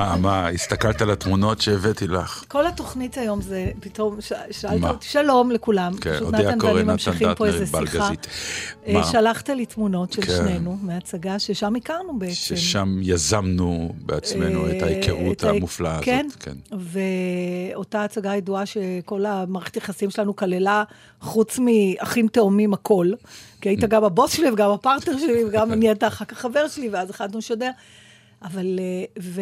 מה, מה, הסתכלת על התמונות שהבאתי לך? כל התוכנית היום זה, פתאום שאלת מה? אותי, שלום לכולם. כן, אודיה קורן, נתן דטנר, איזה ענבל שיחה. גזית. אה, מה? שלחת לי תמונות של כן. שנינו מהצגה ששם הכרנו בעצם. ששם יזמנו בעצמנו את אה, ההיכרות המופלאה הזאת. כן, כן. ואותה הצגה ידועה שכל המערכת יחסים שלנו כללה, חוץ מאחים תאומים, הכל. כי היית גם הבוס שלי וגם הפרטנר שלי, וגם אני הייתה אחר כך חבר שלי, ואז החלטנו לשדר. אבל, אה, ו...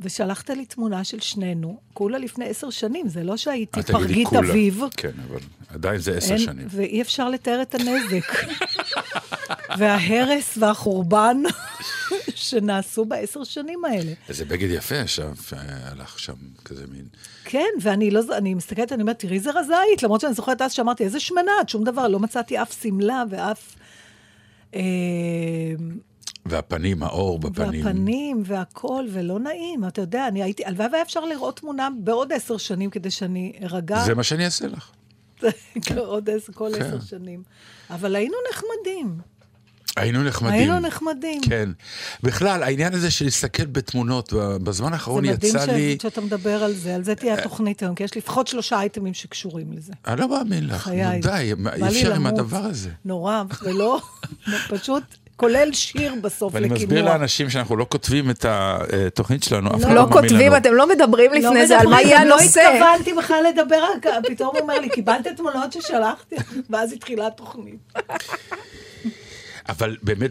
ושלחת לי תמונה של שנינו, כולה לפני עשר שנים, זה לא שהייתי תגידי פרגית כולה. אביב. כן, אבל עדיין זה עשר אין- שנים. ואי אפשר לתאר את הנזק. וההרס והחורבן שנעשו בעשר שנים האלה. איזה בגד יפה ישב, הלך שם כזה מין... כן, ואני לא, אני מסתכלת, אני אומרת, תראי איזה רזה היית, למרות שאני זוכרת אז שאמרתי, איזה שמנה, שום דבר, לא מצאתי אף שמלה ואף... אה, והפנים, האור בפנים. והפנים והכל, ולא נעים, אתה יודע, אני הייתי, הלוואי והיה אפשר לראות תמונה בעוד עשר שנים כדי שאני ארגע. זה מה שאני אעשה לך. עוד עשר, כל כן. עשר שנים. אבל היינו נחמדים. היינו נחמדים. היינו נחמדים. כן. בכלל, העניין הזה של להסתכל בתמונות, בזמן האחרון זה מדהים יצא ש... לי... שאתה מדבר על זה, על זה תהיה התוכנית היום, כי יש לפחות שלושה אייטמים שקשורים לזה. אני לא מאמין לך, חיי. די, אי אפשר עם. הדבר הזה. נורא, ולא, פשוט, כולל שיר בסוף ואני לקינוח. מסביר לאנשים שאנחנו לא כותבים את התוכנית שלנו, אף אחד לא לא לא מאמין כותבים, לנו. אתם לא מדברים לא לפני זה על מה יהיה לא הנושא. התכוונתי בכלל לדבר, פתאום הוא אומר לי, קיבלת תמונות ששלחתי, ואז התחילה התוכנית. אבל באמת,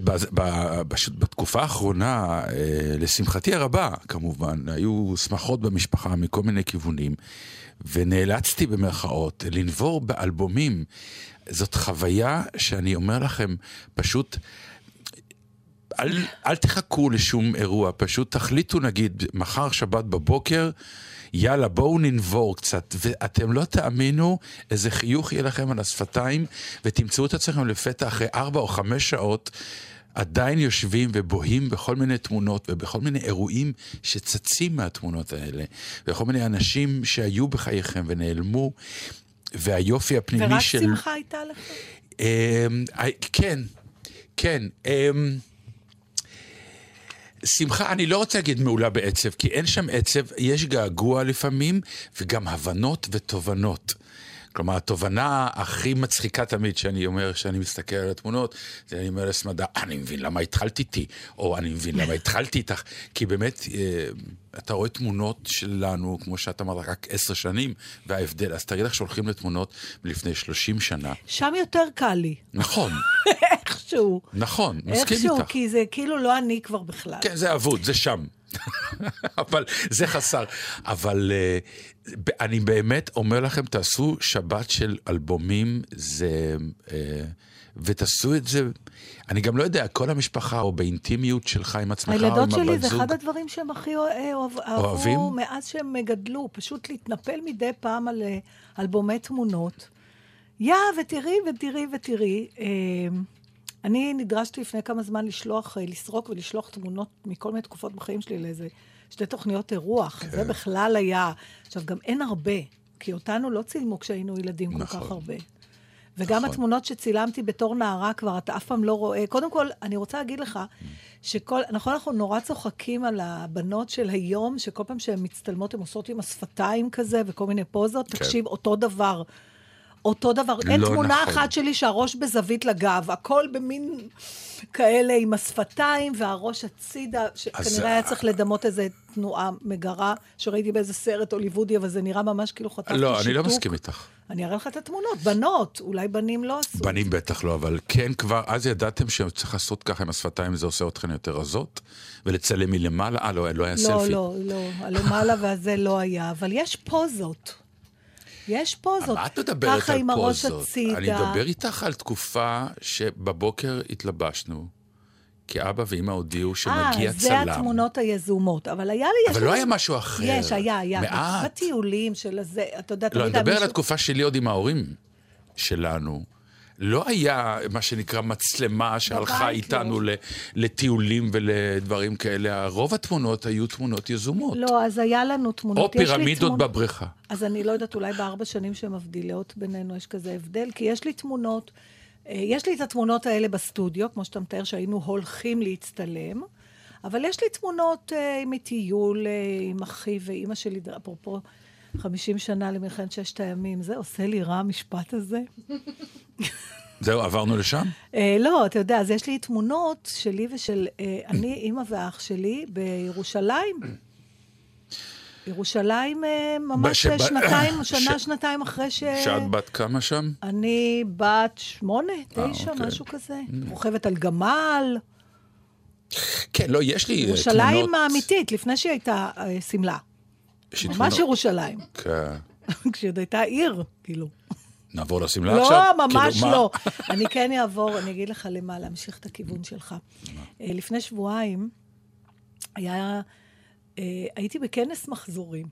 פשוט בתקופה האחרונה, אה, לשמחתי הרבה, כמובן, היו שמחות במשפחה מכל מיני כיוונים, ונאלצתי במרכאות לנבור באלבומים. זאת חוויה שאני אומר לכם, פשוט... אל, אל תחכו לשום אירוע, פשוט תחליטו נגיד מחר שבת בבוקר, יאללה בואו ננבור קצת, ואתם לא תאמינו איזה חיוך יהיה לכם על השפתיים, ותמצאו את עצמכם לפתע אחרי ארבע או חמש שעות. עדיין יושבים ובוהים בכל מיני תמונות ובכל מיני אירועים שצצים מהתמונות האלה, וכל מיני אנשים שהיו בחייכם ונעלמו, והיופי הפנימי ורק של... שמחה הייתה לך? אמ, אה, כן, כן. שמחה, אני לא רוצה להגיד מעולה בעצב, כי אין שם עצב, יש געגוע לפעמים, וגם הבנות ותובנות. כלומר, התובנה הכי מצחיקה תמיד שאני אומר, שאני מסתכל על התמונות, זה אני אומר לסמדה, אני מבין למה התחלת איתי, או אני מבין למה התחלתי איתך, כי באמת, אה, אתה רואה תמונות שלנו, כמו שאת אמרת, רק עשר שנים, וההבדל, אז תראי לך שהולכים לתמונות מלפני 30 שנה. שם יותר קל לי, נכון, איכשהו. נכון, מסכים איכשהו, איתך. כי זה כאילו לא אני כבר בכלל. כן, זה אבוד, זה שם. אבל זה חסר. אבל uh, אני באמת אומר לכם, תעשו שבת של אלבומים, זה... Uh, ותעשו את זה, אני גם לא יודע, כל המשפחה, או באינטימיות שלך עם עצמך, או עם הבת זוג. הילדות שלי זה אחד הדברים שהם הכי אה, אוהב- אוהבים? מאז שהם גדלו, פשוט להתנפל מדי פעם על אלבומי תמונות. יא, ותראי, ותראי, ותראי. אה, אני נדרשתי לפני כמה זמן לשלוח, אה, לסרוק ולשלוח תמונות מכל מיני תקופות בחיים שלי לאיזה שתי תוכניות אירוח. כן. זה בכלל היה... עכשיו, גם אין הרבה, כי אותנו לא צילמו כשהיינו ילדים כל נכון. כך הרבה. וגם נכון. התמונות שצילמתי בתור נערה כבר, אתה אף פעם לא רואה. קודם כל, אני רוצה להגיד לך, שכל, נכון, אנחנו נורא צוחקים על הבנות של היום, שכל פעם שהן מצטלמות, הן עושות עם השפתיים כזה, וכל מיני פוזות. כן. תקשיב, אותו דבר. אותו דבר. אין לא תמונה נכון. אחת שלי שהראש בזווית לגב, הכל במין כאלה עם השפתיים והראש הצידה, אז- שכנראה היה צריך לדמות איזה תנועה מגרה, שראיתי באיזה סרט הוליוודי, אבל זה נראה ממש כאילו חטפתי שיתוק. לא, אני לא מסכים איתך. אני אראה לך את התמונות, בנות, אולי בנים לא עשו. בנים בטח לא, אבל כן כבר, אז ידעתם שצריך לעשות ככה עם השפתיים, זה עושה אתכן יותר רזות? ולצלם מלמעלה? אה, לא, לא היה לא, סלפי. לא, לא, הלמעלה והזה לא היה, אבל יש פוזות. יש פוזות. מה את מדברת ככה על עם הראש פוזות? הצידה. אני מדבר איתך על תקופה שבבוקר התלבשנו, כי אבא ואמא הודיעו שמגיע אה, זה צלם. התמונות היזומות. אבל היה לי... אבל לא היה משהו אחר. יש, היה, היה. מעט. בטיולים של הזה, אתה יודע, לא, אני מדבר על התקופה שלי עוד עם ההורים שלנו. לא היה מה שנקרא מצלמה שהלכה איתנו לא. לטיולים ולדברים כאלה. רוב התמונות היו תמונות יזומות. לא, אז היה לנו תמונות. או פירמידות תמונות- בבריכה. אז אני לא יודעת, אולי בארבע שנים שהן מבדילות בינינו יש כזה הבדל, כי יש לי תמונות, אה, יש לי את התמונות האלה בסטודיו, כמו שאתה מתאר, שהיינו הולכים להצטלם, אבל יש לי תמונות אה, מטיול אה, עם אחי ואימא שלי, אפרופו 50 שנה למלחמת ששת הימים. זה עושה לי רע המשפט הזה. זהו, עברנו לשם? אה, לא, אתה יודע, אז יש לי תמונות שלי ושל אה, אני, אימא ואח שלי בירושלים. ירושלים אה, ממש בשב- שנתיים, ש- שנה, שנתיים אחרי ש... שאת בת כמה שם? אני בת שמונה, תשע, אוקיי. משהו כזה. רוכבת על גמל. כן, לא, יש לי אה, תמונות... ירושלים האמיתית, לפני שהיא הייתה אה, שמלה. יש לי ממש ירושלים. כן. כשעוד הייתה עיר, כאילו. נעבור לשמלה עכשיו? לא, ממש כאילו? לא. אני כן אעבור, אני אגיד לך למה, להמשיך את הכיוון שלך. אה, לפני שבועיים היה, אה, הייתי בכנס מחזורים.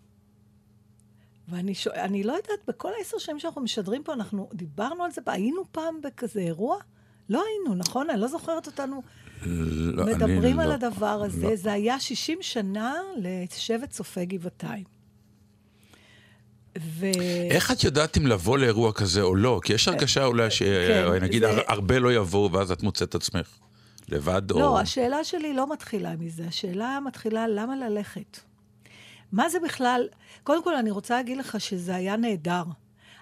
ואני שואל, אני לא יודעת, בכל העשר שנים שאנחנו משדרים פה, אנחנו דיברנו על זה, היינו פעם בכזה אירוע? לא היינו, נכון? אני לא זוכרת אותנו לא, מדברים על לא- הדבר הזה. לא. זה היה 60 שנה לשבט צופי גבעתיים. ו... איך את יודעת אם לבוא לאירוע כזה או לא? כי יש הרגשה אולי כן, שנגיד זה- הרבה לא יבואו ואז את מוצאת עצמך לבד או... לא, השאלה שלי לא מתחילה מזה, השאלה מתחילה למה ללכת. מה זה בכלל, קודם כל אני רוצה להגיד לך שזה היה נהדר,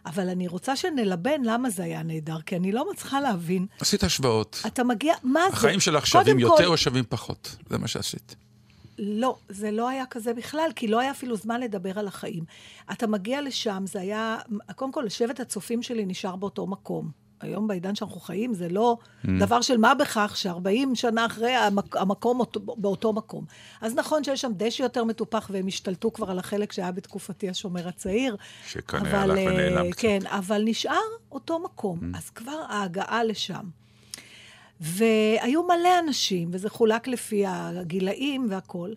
אבל אני רוצה שנלבן למה זה היה נהדר, כי אני לא מצליחה להבין. עשית השוואות. אתה מגיע, מה זה? החיים שלך שווים יותר כל- או שווים פחות? זה מה שעשית. לא, זה לא היה כזה בכלל, כי לא היה אפילו זמן לדבר על החיים. אתה מגיע לשם, זה היה, קודם כל, לשבט הצופים שלי נשאר באותו מקום. היום בעידן שאנחנו חיים, זה לא Mm. דבר של מה בכך ש-40 שנה אחרי המק, המקום אותו, באותו מקום. אז נכון שיש שם דשא יותר מטופח, והם השתלטו כבר על החלק שהיה בתקופתי השומר הצעיר. שכנראה הלך ונעלם אה, קצת. כן, אבל נשאר אותו מקום. Mm. אז כבר ההגעה לשם. והיו מלא אנשים, וזה חולק לפי הגילאים והכול.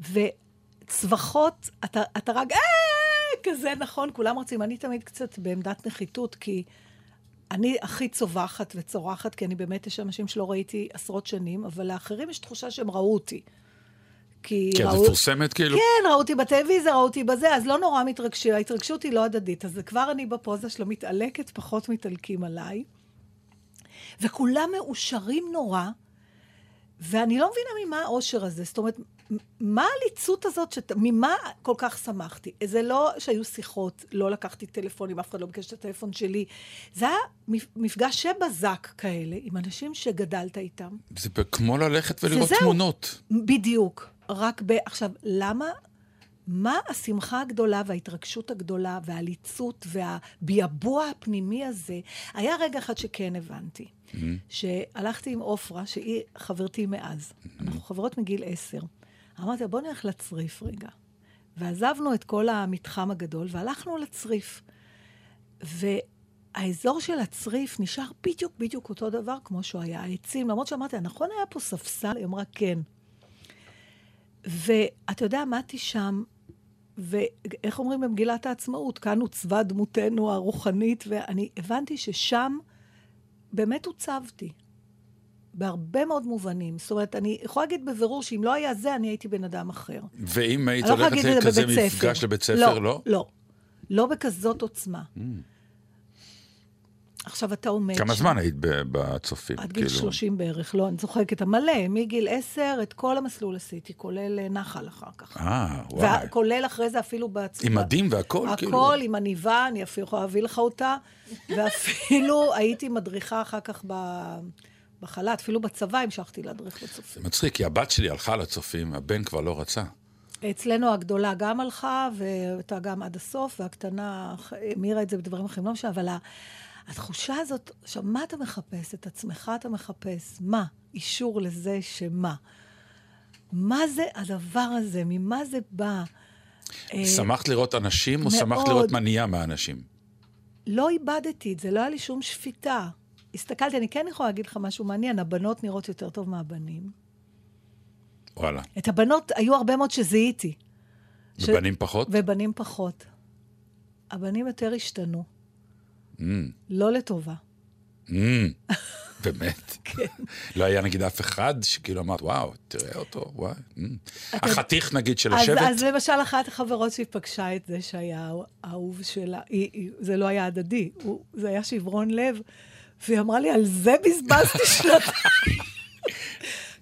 וצווחות, אתה, אתה רק, אה, כזה, נכון, כולם רוצים. אני תמיד קצת בעמדת נחיתות, כי אני הכי צווחת וצורחת, כי אני באמת, יש אנשים שלא ראיתי עשרות שנים, אבל לאחרים יש תחושה שהם ראו אותי. כי את ראו... מפורסמת כאילו? כן, ראו אותי בטלוויזיה, ראו אותי בזה, אז לא נורא מתרגשים, ההתרגשות היא לא הדדית. אז כבר אני בפוזה של המתעלקת, פחות מתעלקים עליי. וכולם מאושרים נורא, ואני לא מבינה ממה האושר הזה. זאת אומרת, מה העליצות הזאת, שת... ממה כל כך שמחתי? זה לא שהיו שיחות, לא לקחתי טלפונים, אף אחד לא ביקש את הטלפון שלי. זה היה מפ- מפגשי בזק כאלה, עם אנשים שגדלת איתם. זה כמו ללכת ולראות. תמונות. בדיוק. רק ב... עכשיו, למה... מה השמחה הגדולה וההתרגשות הגדולה והעליצות והביעבוע הפנימי הזה? היה רגע אחד שכן הבנתי. Mm-hmm. שהלכתי עם עופרה, שהיא חברתי מאז. אנחנו חברות מגיל עשר. אמרתי לה, בוא נלך לצריף רגע. ועזבנו את כל המתחם הגדול והלכנו לצריף. והאזור של הצריף נשאר בדיוק בדיוק אותו דבר כמו שהוא היה. העצים, למרות שאמרתי, נכון היה פה ספסל? היא אמרה, כן. ואתה יודע, עמדתי שם, ואיך אומרים במגילת העצמאות? כאן עוצבה דמותנו הרוחנית, ואני הבנתי ששם באמת עוצבתי. בהרבה מאוד מובנים. זאת אומרת, אני יכולה להגיד בבירור שאם לא היה זה, אני הייתי בן אדם אחר. ואם היית לא הולכת זה לכזה. מפגש לבית ספר, לא? לא. לא בכזאת עוצמה. עכשיו, אתה עומד כמה שם. זמן היית בצופים? עד גיל כאילו? 30 בערך, לא, אני צוחקת, המלא, מגיל 10, את כל המסלול עשיתי, כולל אה, נחל אחר כך. אה, וואי. וכולל אחרי זה אפילו בעצמי. עם מדים והכל? כאילו? הכל, עם עניבה, אני אפילו יכולה להביא לך אותה, ואפילו הייתי מדריכה אחר כך ב- בחל"ת, אפילו בצבא המשכתי להדריך בצופים. זה מצחיק, כי הבת שלי הלכה לצופים, הבן כבר לא רצה. אצלנו הגדולה גם הלכה, והייתה גם עד הסוף, והקטנה המירה את זה בדברים אחרים, לא משנה, אבל התחושה הזאת, עכשיו, מה אתה מחפש? את עצמך אתה מחפש. מה? אישור לזה שמה? מה זה הדבר הזה? ממה זה בא? אה, שמחת לראות אנשים או שמחת מאוד. לראות מניעה מהאנשים? לא איבדתי את זה, לא היה לי שום שפיטה. הסתכלתי, אני כן יכולה להגיד לך משהו מעניין, הבנות נראות יותר טוב מהבנים. וואלה. את הבנות, היו הרבה מאוד שזיהיתי. ש- ובנים פחות? ובנים פחות. הבנים יותר השתנו, לא לטובה. mm, באמת. כן. לא היה נגיד אף אחד שכאילו אמרת, וואו, תראה אותו, וואי. mm." אתה- החתיך נגיד של השבט? אז למשל, אחת החברות שהיא פגשה את זה שהיה האהוב שלה, זה לא היה הדדי, הוא, זה היה שברון לב, והיא אמרה לי, על זה בזבזתי שנתיים.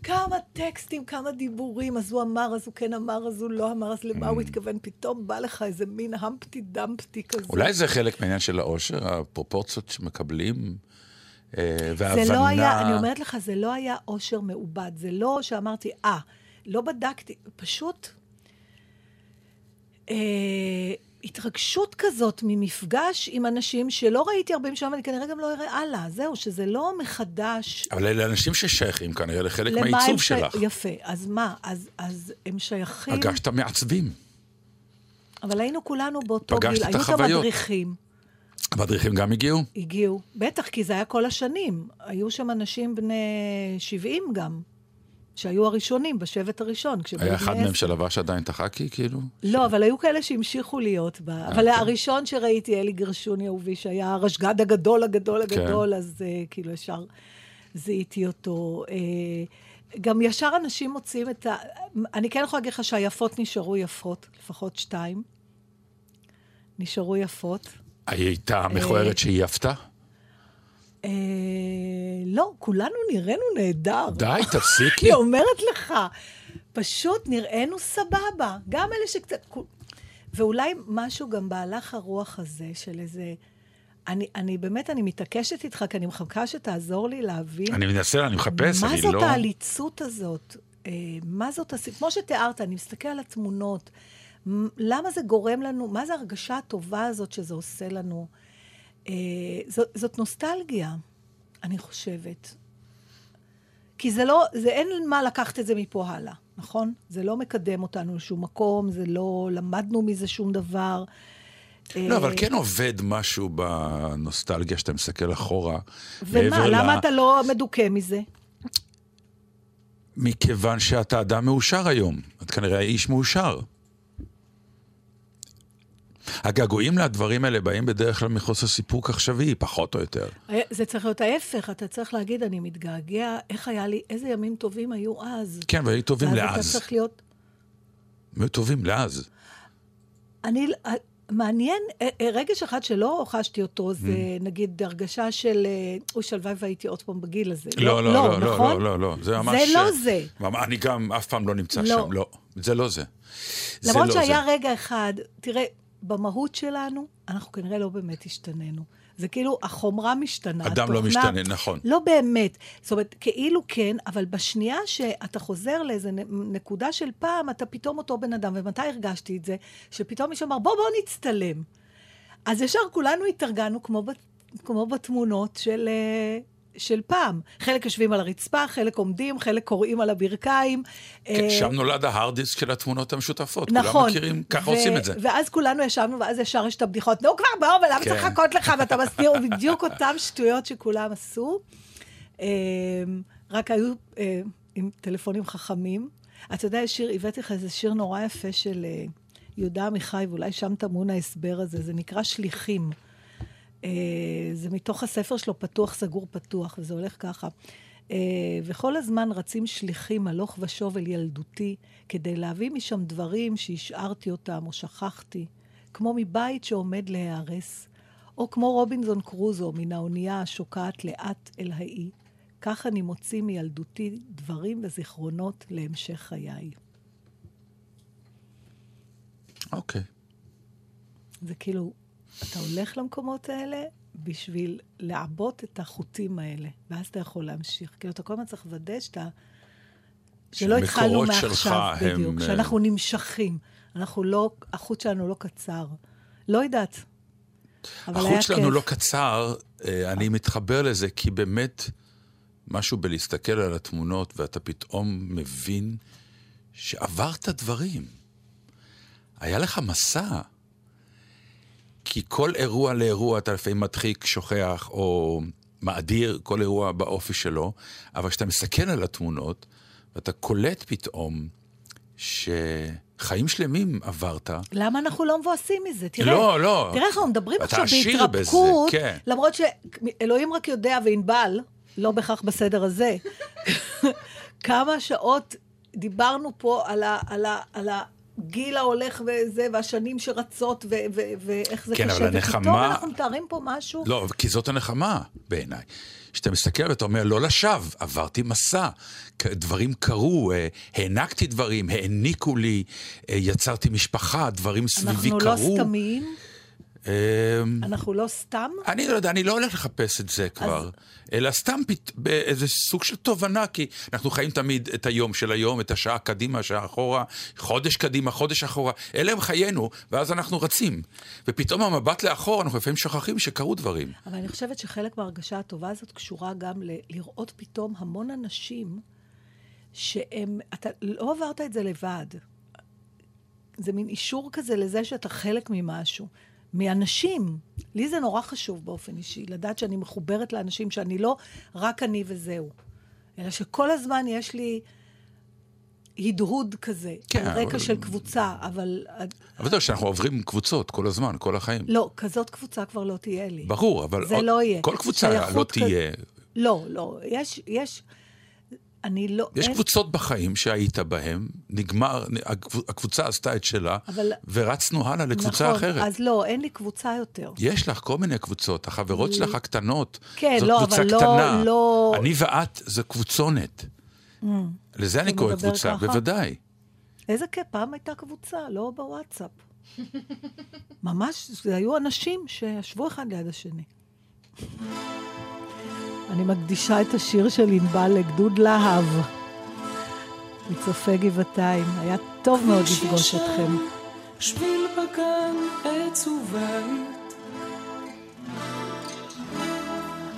כמה טקסטים, כמה דיבורים, אז הוא אמר, אז הוא כן אמר, אז הוא לא אמר, אז למה הוא התכוון? פתאום בא לך איזה מין המפטי דמפטי כזה. אולי זה חלק מהעניין של העושר, הפרופורציות שמקבלים, אה, וההבנה... זה לא היה, אני אומרת לך, זה לא היה עושר מעובד. זה לא שאמרתי, אה, לא בדקתי, פשוט אה, התרגשות כזאת ממפגש עם אנשים שלא ראיתי הרבה משם, ואני כנראה גם לא אראה הלאה. זהו, שזה לא מחדש. אבל אלה אנשים ששייכים כנראה לחלק מהעיצוב שי- שלך. יפה, אז מה? אז, אז הם שייכים... פגשת מעצבים. אבל היינו כולנו באותו פגשת גיל, את היו גם החוויות. מדריכים. המדריכים גם הגיעו? הגיעו. בטח, כי זה היה כל השנים. היו שם אנשים בני 70 גם, שהיו הראשונים, בשבט הראשון. היה אחד מהם. שלבש עדיין את החאקי, כאילו? לא, אבל היו כאלה שהמשיכו להיות בה. אה, אבל כן. הראשון שראיתי, אלי גרשוני אהובי, שהיה הרשג"ד הגדול, הגדול, כן. הגדול, אז אה, כאילו ישר זיהיתי אותו. אה, גם ישר אנשים מוצאים את ה... אני כן יכולה להגיד לך שהיפות נשארו יפות, לפחות שתיים. נשארו יפות. היא הייתה מכוערת שהיא יפתה? אה, לא, כולנו נראינו נהדר. די, תפסיקי. אני אומרת לך, פשוט נראינו סבבה. גם אלה שקצת... ואולי משהו גם בהלך הרוח הזה של איזה... אני, אני באמת, אני מתעקשת איתך, כי אני מחכה שתעזור לי להבין. אני מנסה, אני מחפש, מה אני זאת לא... העליצות הזאת? אה, מה זאת הס... כמו שתיארת, אני מסתכל על התמונות. למה זה גורם לנו, מה זה ההרגשה הטובה הזאת שזה עושה לנו? אה, זאת, זאת נוסטלגיה, אני חושבת. כי זה לא, זה אין מה לקחת את זה מפה הלאה, נכון? זה לא מקדם אותנו לשום מקום, זה לא למדנו מזה שום דבר. לא, אבל אה, כן עובד משהו בנוסטלגיה שאתה מסתכל אחורה. ומה, ל- למה אתה לא מדוכא מזה? מכיוון שאתה אדם מאושר היום. את כנראה איש מאושר. הגעגועים לדברים האלה באים בדרך כלל מחוסר סיפוק עכשווי, פחות או יותר. אה, זה צריך להיות ההפך, אתה צריך להגיד, אני מתגעגע, איך היה לי, איזה ימים טובים היו אז. כן, והיו טובים ואז אתה לאז. צריך להיות... היו טובים לאז. אני, אה, מעניין, אה, רגש אחד שלא חשתי אותו, זה Mm. נגיד הרגשה של, אוי, שלוואי והייתי עוד פעם בגיל הזה. לא, לא, לא, לא, נכון? לא, לא, לא. זה ממש... זה לא זה. אני גם אף פעם לא נמצא לא. שם, לא. זה לא זה. זה למרות לא שהיה זה. רגע אחד, תראה, במהות שלנו, אנחנו כנראה לא באמת השתננו. זה כאילו, החומרה משתנה. אדם לא משתנה, נכון. לא באמת. זאת אומרת, כאילו כן, אבל בשנייה שאתה חוזר לאיזה נקודה של פעם, אתה פתאום אותו בן אדם. ומתי הרגשתי את זה? שפתאום מישהו אמר, בוא, בוא נצטלם. אז ישר כולנו התארגנו כמו, בת, כמו בתמונות של, אה, של פעם. חלק יושבים על הרצפה, חלק עומדים, חלק קוראים על הברכיים. כן, אה, שם נולד ההארד דיסק של התמונות המשותפות. נכון. כולם מכירים, ככה ו- עושים את זה. ואז כולנו ישבנו, ואז ישר יש את הבדיחות, נו כבר, בוא, ולמה כן. צריך לחכות לך? ואתה מסתיר, בדיוק אותן שטויות שכולם עשו. אה, רק היו אה, עם טלפונים חכמים. אתה יודע, שיר, הבאתי לך איזה שיר נורא יפה של יהודה עמיחי, ואולי שם טמון ההסבר הזה, זה נקרא שליחים. אה, זה מתוך הספר שלו, פתוח, סגור, פתוח, וזה הולך ככה. אה, וכל הזמן רצים שליחים הלוך ושוב אל ילדותי, כדי להביא משם דברים שהשארתי אותם או שכחתי, כמו מבית שעומד להיהרס, או כמו רובינזון קרוזו מן האונייה השוקעת לאט אל האי. כך אני מוציא מילדותי דברים וזיכרונות להמשך חיי. אוקיי. זה כאילו, אתה הולך למקומות האלה בשביל לעבות את החוטים האלה, ואז אתה יכול להמשיך. כאילו, אתה כל הזמן צריך לוודא שאתה... שלא התחלנו מעכשיו, שלך הם, בדיוק. אה, שאנחנו נמשכים. אנחנו לא, החוט שלנו לא קצר. לא יודעת. החוט שלנו כיף. לא קצר, אה, אני מתחבר לזה, כי באמת, משהו בלהסתכל על התמונות, ואתה פתאום מבין שעברת דברים. היה לך מסע. כי כל אירוע לאירוע אתה לפעמים מדחיק, שוכח, או מאדיר כל אירוע באופי שלו, אבל כשאתה מסתכל על התמונות, ואתה קולט פתאום שחיים שלמים עברת, למה אנחנו לא מבואסים מזה? תראה, לא, לא. תראה איך אנחנו מדברים עכשיו בהתרפקות, בזה, כן. למרות שאלוהים רק יודע, וענבל, לא בהכרח בסדר הזה, כמה שעות דיברנו פה על, ה, על, ה, על, ה, הגיל ההולך וזה, והשנים שרצות, ו- ו- ואיך זה כן, קשה. אבל הנחמה- ופתאום אנחנו מתארים פה משהו. לא, כי זאת הנחמה בעיניי. כשאתה מסתכל ואתה אומר, לא לשווא, עברתי מסע, דברים קרו, אה, הענקתי דברים, העניקו לי, אה, יצרתי משפחה, דברים סביבי אנחנו קרו. לא סתמיים, אמ, אנחנו לא סתם. אני לא יודע, אני לא הולך לחפש את זה כבר, אלא סתם פת... באיזה סוג של תובנה, כי אנחנו חיים תמיד את היום של היום, את השעה קדימה, השעה אחורה, חודש קדימה, חודש אחורה, אלה הם חיינו, ואז אנחנו רצים. ופתאום המבט לאחור, אנחנו לפעמים שוכחים שקרו דברים. אבל אני חושבת שחלק מההרגשה הטובה הזאת קשורה גם ל- לראות פתאום המון אנשים שהם, אתה לא עברת את זה לבד. זה מין אישור כזה לזה שאתה חלק ממשהו. מאנשים. לי זה נורא חשוב באופן אישי, לדעת שאני מחוברת לאנשים, שאני לא רק אני וזהו. אלא שכל הזמן יש לי הדהוד כזה, כן, על רקע אבל- של קבוצה, אבל... אבל זהו, שאנחנו עוברים קבוצות כל הזמן, כל החיים. לא, כזאת קבוצה כבר לא תהיה לי. ברור, אבל זה עוד- לא יהיה. כל קבוצה לא כ- תהיה. לא, לא. יש, יש... אני לא... יש אין- קבוצות בחיים שהיית בהן, נגמר, הקב- הקבוצה עשתה את שלה, אבל- ורצנו הלאה לקבוצה נכון, אחרת. אז לא, אין לי קבוצה יותר. יש לך כל מיני קבוצות, החברות שלך הקטנות. כן, לא, אבל לא- קטנה. לא- אני ואת זה קבוצונת. לזה אני קורא קבוצה, ככה? בוודאי. איזה כיף, פעם הייתה קבוצה, לא בוואטסאפ. ממש, זה היו אנשים שישבו אחד ליד השני. אני מקדישה את השיר של ענבל לגדוד להב, מצופי גבעתיים. היה טוב מאוד לפגוש אתכם. שביל בגן, עץ ובית.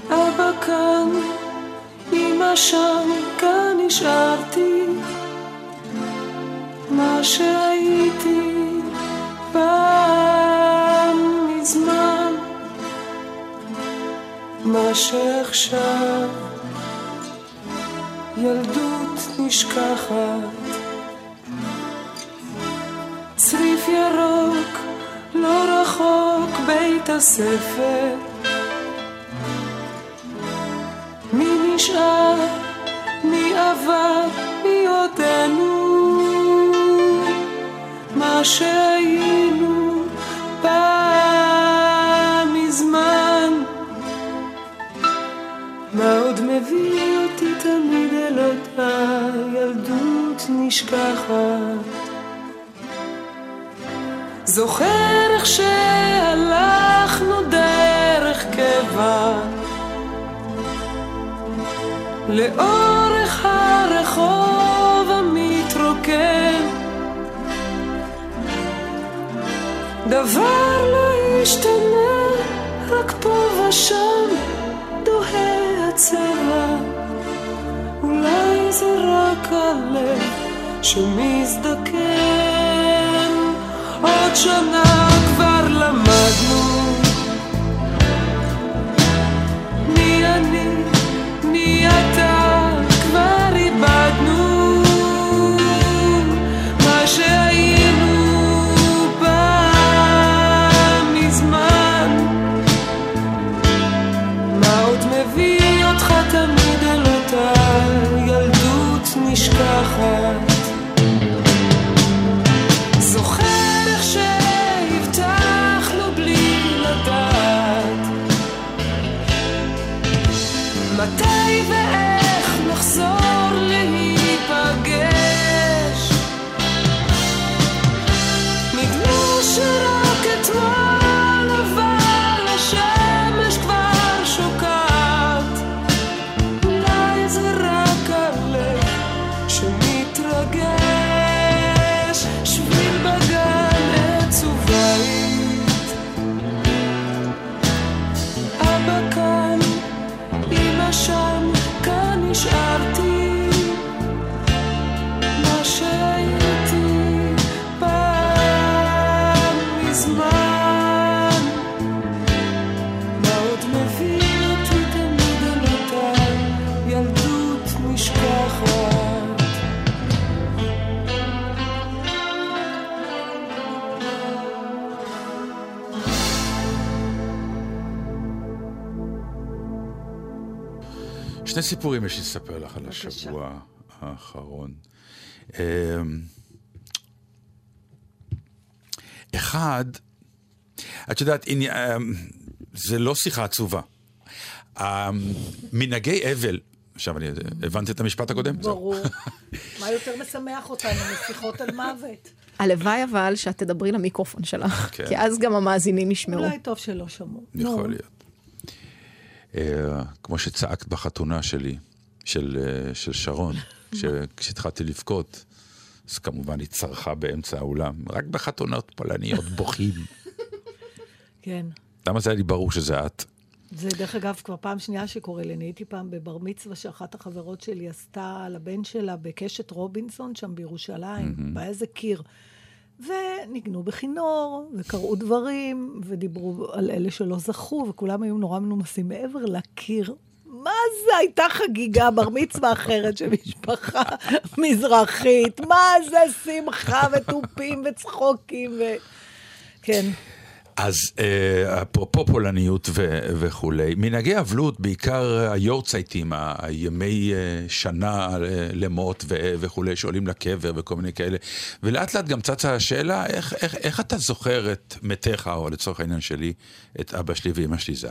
אבא כאן, אמא שם, כאן נשארתי. מה שהייתי פעם מה שעכשיו ילדות נשכחת. צריף ירוק, לא רחוק בית הספר. מי נשאר, מי עבר, מי עודנו? מה שהיינו פעם מה עוד מביא אותי תמיד אל אותה ילדות נשכחת? זוכר איך שהלכנו דרך קבע לאורך הרחוב המתרוקן דבר לא השתנה, רק פה ושם הצבע אולי זה רק הלב שמזדקן. עוד שנה כבר למדנו סיפורים יש לי לספר לך על. השבוע האחרון. אמ, אחד, את יודעת, אה, זה לא שיחה עצובה. אה, מנהגי אבל, עכשיו אני הבנתי את המשפט הקודם? ברור. מה יותר משמח אותנו משיחות על מוות? הלוואי אבל שאת תדברי למיקרופון שלך, כן. כי אז גם המאזינים ישמעו. אולי טוב שלא שמעו. יכול להיות. אה, כמו שצעקת בחתונה שלי, של, אה, של שרון, כש- כשהתחלתי לבכות, אז כמובן היא צרחה באמצע האולם, רק בחתונות פולניות בוכים. כן. למה זה היה לי ברור שזה את? זה דרך אגב כבר פעם שנייה שקורה לי. אני הייתי פעם בבר מצווה שאחת החברות שלי עשתה לבן שלה בקשת רובינסון שם בירושלים, והיה איזה קיר. וניגנו בכינור, וקראו דברים, ודיברו על אלה שלא זכו, וכולם היו נורא מנומסים מעבר לקיר. מה זה? הייתה חגיגה, בר מצווה אחרת של משפחה מזרחית. מה זה שמחה ותופים וצחוקים ו... כן. אז אה, אפרופו פולניות ו- וכולי, מנהגי אבלות, בעיקר היורצייטים, הימי אה, שנה אה, למות ו- וכולי, שעולים לקבר וכל מיני כאלה. ולאט לאט גם צצה השאלה, איך, איך, איך אתה זוכר את מתיך, או לצורך העניין שלי, את אבא שלי ואמא שלי ז"ל?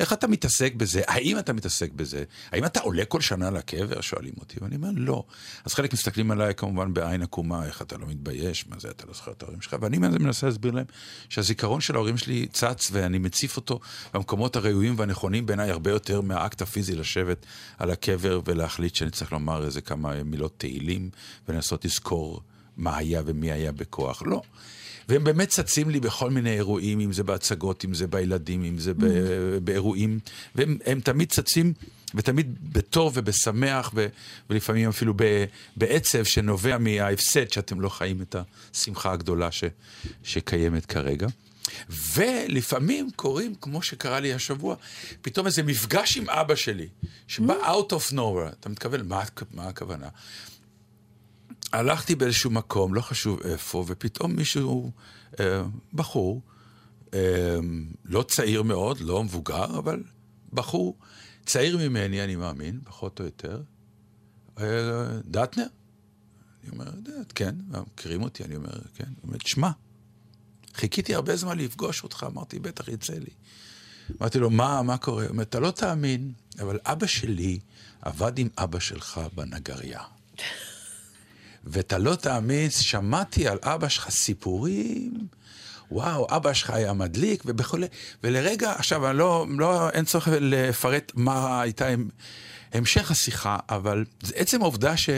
איך אתה מתעסק בזה? האם אתה מתעסק בזה? האם אתה עולה כל שנה לקבר? שואלים אותי, ואני אומר, לא. אז חלק מסתכלים עליי כמובן בעין עקומה, איך אתה לא מתבייש, מה זה, אתה לא זוכר את ההורים שלך? ואני מנסה להסביר להם שהזיכרון של ההורים שלי צץ, ואני מציף אותו במקומות הראויים והנכונים בעיניי הרבה יותר מהאקט הפיזי לשבת על הקבר ולהחליט שאני צריך לומר איזה כמה מילות תהילים ולנסות לזכור מה היה ומי היה בכוח. לא. והם באמת צצים לי בכל מיני אירועים, אם זה בהצגות, אם זה בילדים, אם זה ב- באירועים, והם הם תמיד צצים, ותמיד בטוב ובשמח, ו- ולפעמים אפילו ב- בעצב שנובע מההפסד שאתם לא חיים את השמחה הגדולה ש- שקיימת כרגע. ולפעמים קורים, כמו שקרה לי השבוע, פתאום איזה מפגש עם אבא שלי, שבא out of nowhere. אתה מתכוון, מה, מה הכוונה? הלכתי באיזשהו מקום, לא חשוב איפה, ופתאום מישהו, אה, בחור, אה, לא צעיר מאוד, לא מבוגר, אבל בחור צעיר ממני, אני מאמין, פחות או יותר, אה, דטנר. אני אומר, "דט, כן, מכירים אותי, אני אומר, כן. הוא אומר, תשמע, חיכיתי הרבה זמן לפגוש אותך, אמרתי, בטח יצא לי. אמרתי לו, מה, מה קורה? הוא אומר, אתה לא תאמין, אבל אבא שלי עבד עם אבא שלך בנגריה. ואתה לא תאמין, שמעתי על אבא שלך סיפורים, וואו, אבא שלך היה מדליק וכולי, ולרגע, עכשיו, אני לא, לא, אין צורך לפרט מה הייתה עם, המשך השיחה, אבל זה עצם העובדה ש...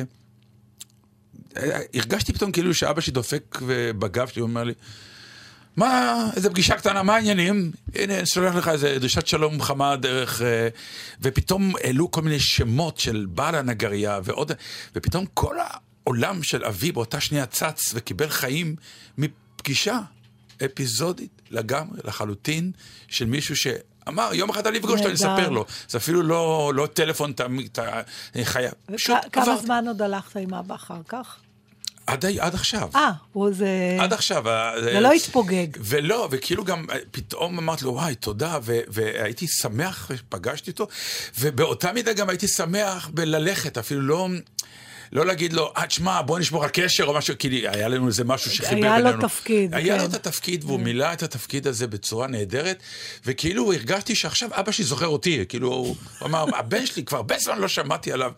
הרגשתי פתאום כאילו שאבא שלי דופק בגב שלי, הוא אומר לי, מה, איזה פגישה קטנה, מה העניינים? הנה, אני שולח לך איזה דרישת שלום חמה דרך... אה, ופתאום העלו כל מיני שמות של בעל הנגרייה ועוד... ופתאום כל העולם של אבי באותה שנייה צץ וקיבל חיים מפגישה אפיזודית לגמרי, לחלוטין, של מישהו ש... אמר, יום אחד אני אפגוש אותו, אני. אספר לו. זה אפילו לא, לא טלפון, אתה, חייב. כמה. זמן עוד הלכת עם אבא אחר כך? עד, עד עכשיו. אה, הוא זה... עד עכשיו. ה- זה לא התפוגג. ולא, וכאילו גם אה, פתאום אמרתי לו, וואי, תודה, ו- והייתי שמח שפגשתי אותו, ובאותה מידה גם הייתי שמח בללכת, אפילו לא... לא להגיד לו, אה, תשמע, בוא נשמור על קשר או משהו, כי היה לנו איזה משהו שחיבר היה בינינו. לו תפקיד, היה כן. לו את התפקיד, והוא מילא את התפקיד הזה בצורה נהדרת, וכאילו הרגשתי שעכשיו אבא שלי זוכר אותי, כאילו, הוא אמר, הבן שלי, כבר הרבה זמן לא שמעתי עליו,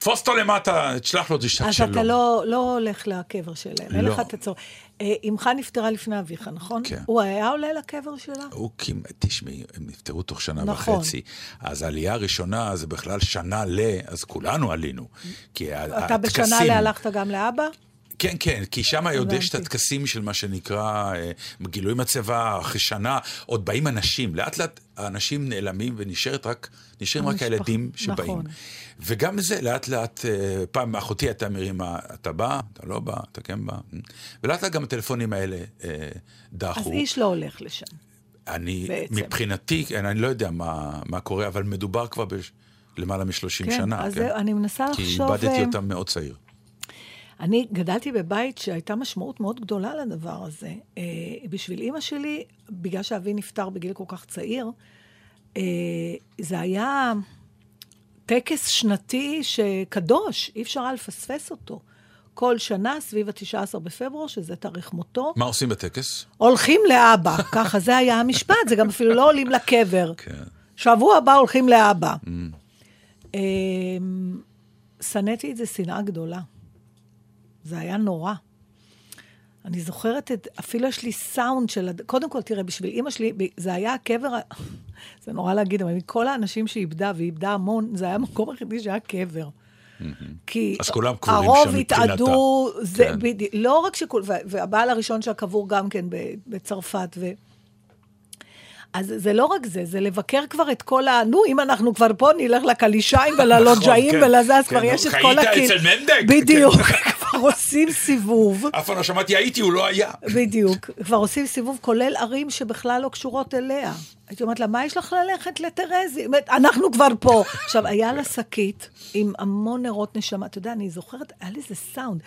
תפוס אותו למטה, תשלח לו דרישת אז שלום. אתה לא, לא הולך לקבר שלהם, אין לא. לך את הצורך. אה, אמך נפטרה לפני אביך, נכון? כן. הוא היה עולה לקבר שלה? הוא כמעט, תשמעי, הם נפטרו תוך שנה נכון. וחצי. אז העלייה הראשונה זה בכלל שנה ל... אז כולנו עלינו. כי ה- אתה בשנה הטקסים- לה הלכת גם לאבא? כן, כן, כי שם עוד יש את. הטקסים של מה שנקרא אה, גילוי מצבה, אחרי שנה, עוד באים אנשים. לאט לאט האנשים נעלמים ונשארת רק, נשארים רק הילדים שבאים. נכון. וגם זה, לאט לאט, אה, פעם אחותי הייתה מרימה, אתה בא, אתה לא בא, אתה כן בא. ולאט לאט גם הטלפונים האלה אה, אז דעכו. איש לא הולך לשם. אני, בעצם. מבחינתי, כן, אני לא יודע מה, מה קורה, אבל מדובר כבר בלמעלה מ-30 כן, שנה. אז כן? זהו, אני מנסה כי לחשוב... איבדתי אה, אותם מאוד צעיר. אני גדלתי בבית שהייתה משמעות מאוד גדולה לדבר הזה. אה, בשביל אימא שלי, בגלל שאבי נפטר בגיל כל כך צעיר, אה, זה היה טקס שנתי שקדוש, אי אפשר היה לפספס אותו. כל שנה סביב ה-19 בפברואר, שזה תאריך מותו, מה עושים בטקס? הולכים לאבא. ככה זה היה המשפט, זה גם אפילו לא עולים לקבר. כן. שבוע הבא הולכים לאבא. אמ, שנאתי את זה שנאה גדולה. זה היה נורא. אני זוכרת את, אפילו יש לי סאונד של, קודם כל, תראה, בשביל אימא שלי, זה היה הקבר, זה נורא להגיד, אבל מכל האנשים שהיא איבדה, והיא איבדה המון, זה היה המקום היחידי שהיה קבר. כי אז כולם קבורים הרוב שם מבחינתה. התאדו, זה כן. בדיוק, לא רק שכול, וה- והבעל הראשון שלה קבור גם כן בצרפת, ו... אז זה לא רק זה, זה לבקר כבר את כל ה... נו, אם אנחנו כבר פה, נלך לקלישיים וללוג'אים כן. ולזה, אז כן, כבר נו, יש את חיית כל הקהיל. אצל מנדק? בדיוק, כן. כבר עושים סיבוב. אף פעם לא שמעתי הייתי, הוא לא היה. בדיוק. כבר עושים סיבוב, כולל ערים שבכלל לא קשורות אליה. הייתי אומרת לה, מה יש לך ללכת לטרזי? אנחנו כבר פה. עכשיו, היה לה שקית עם המון נרות נשמה. אתה יודע, אני זוכרת, היה לי איזה סאונד.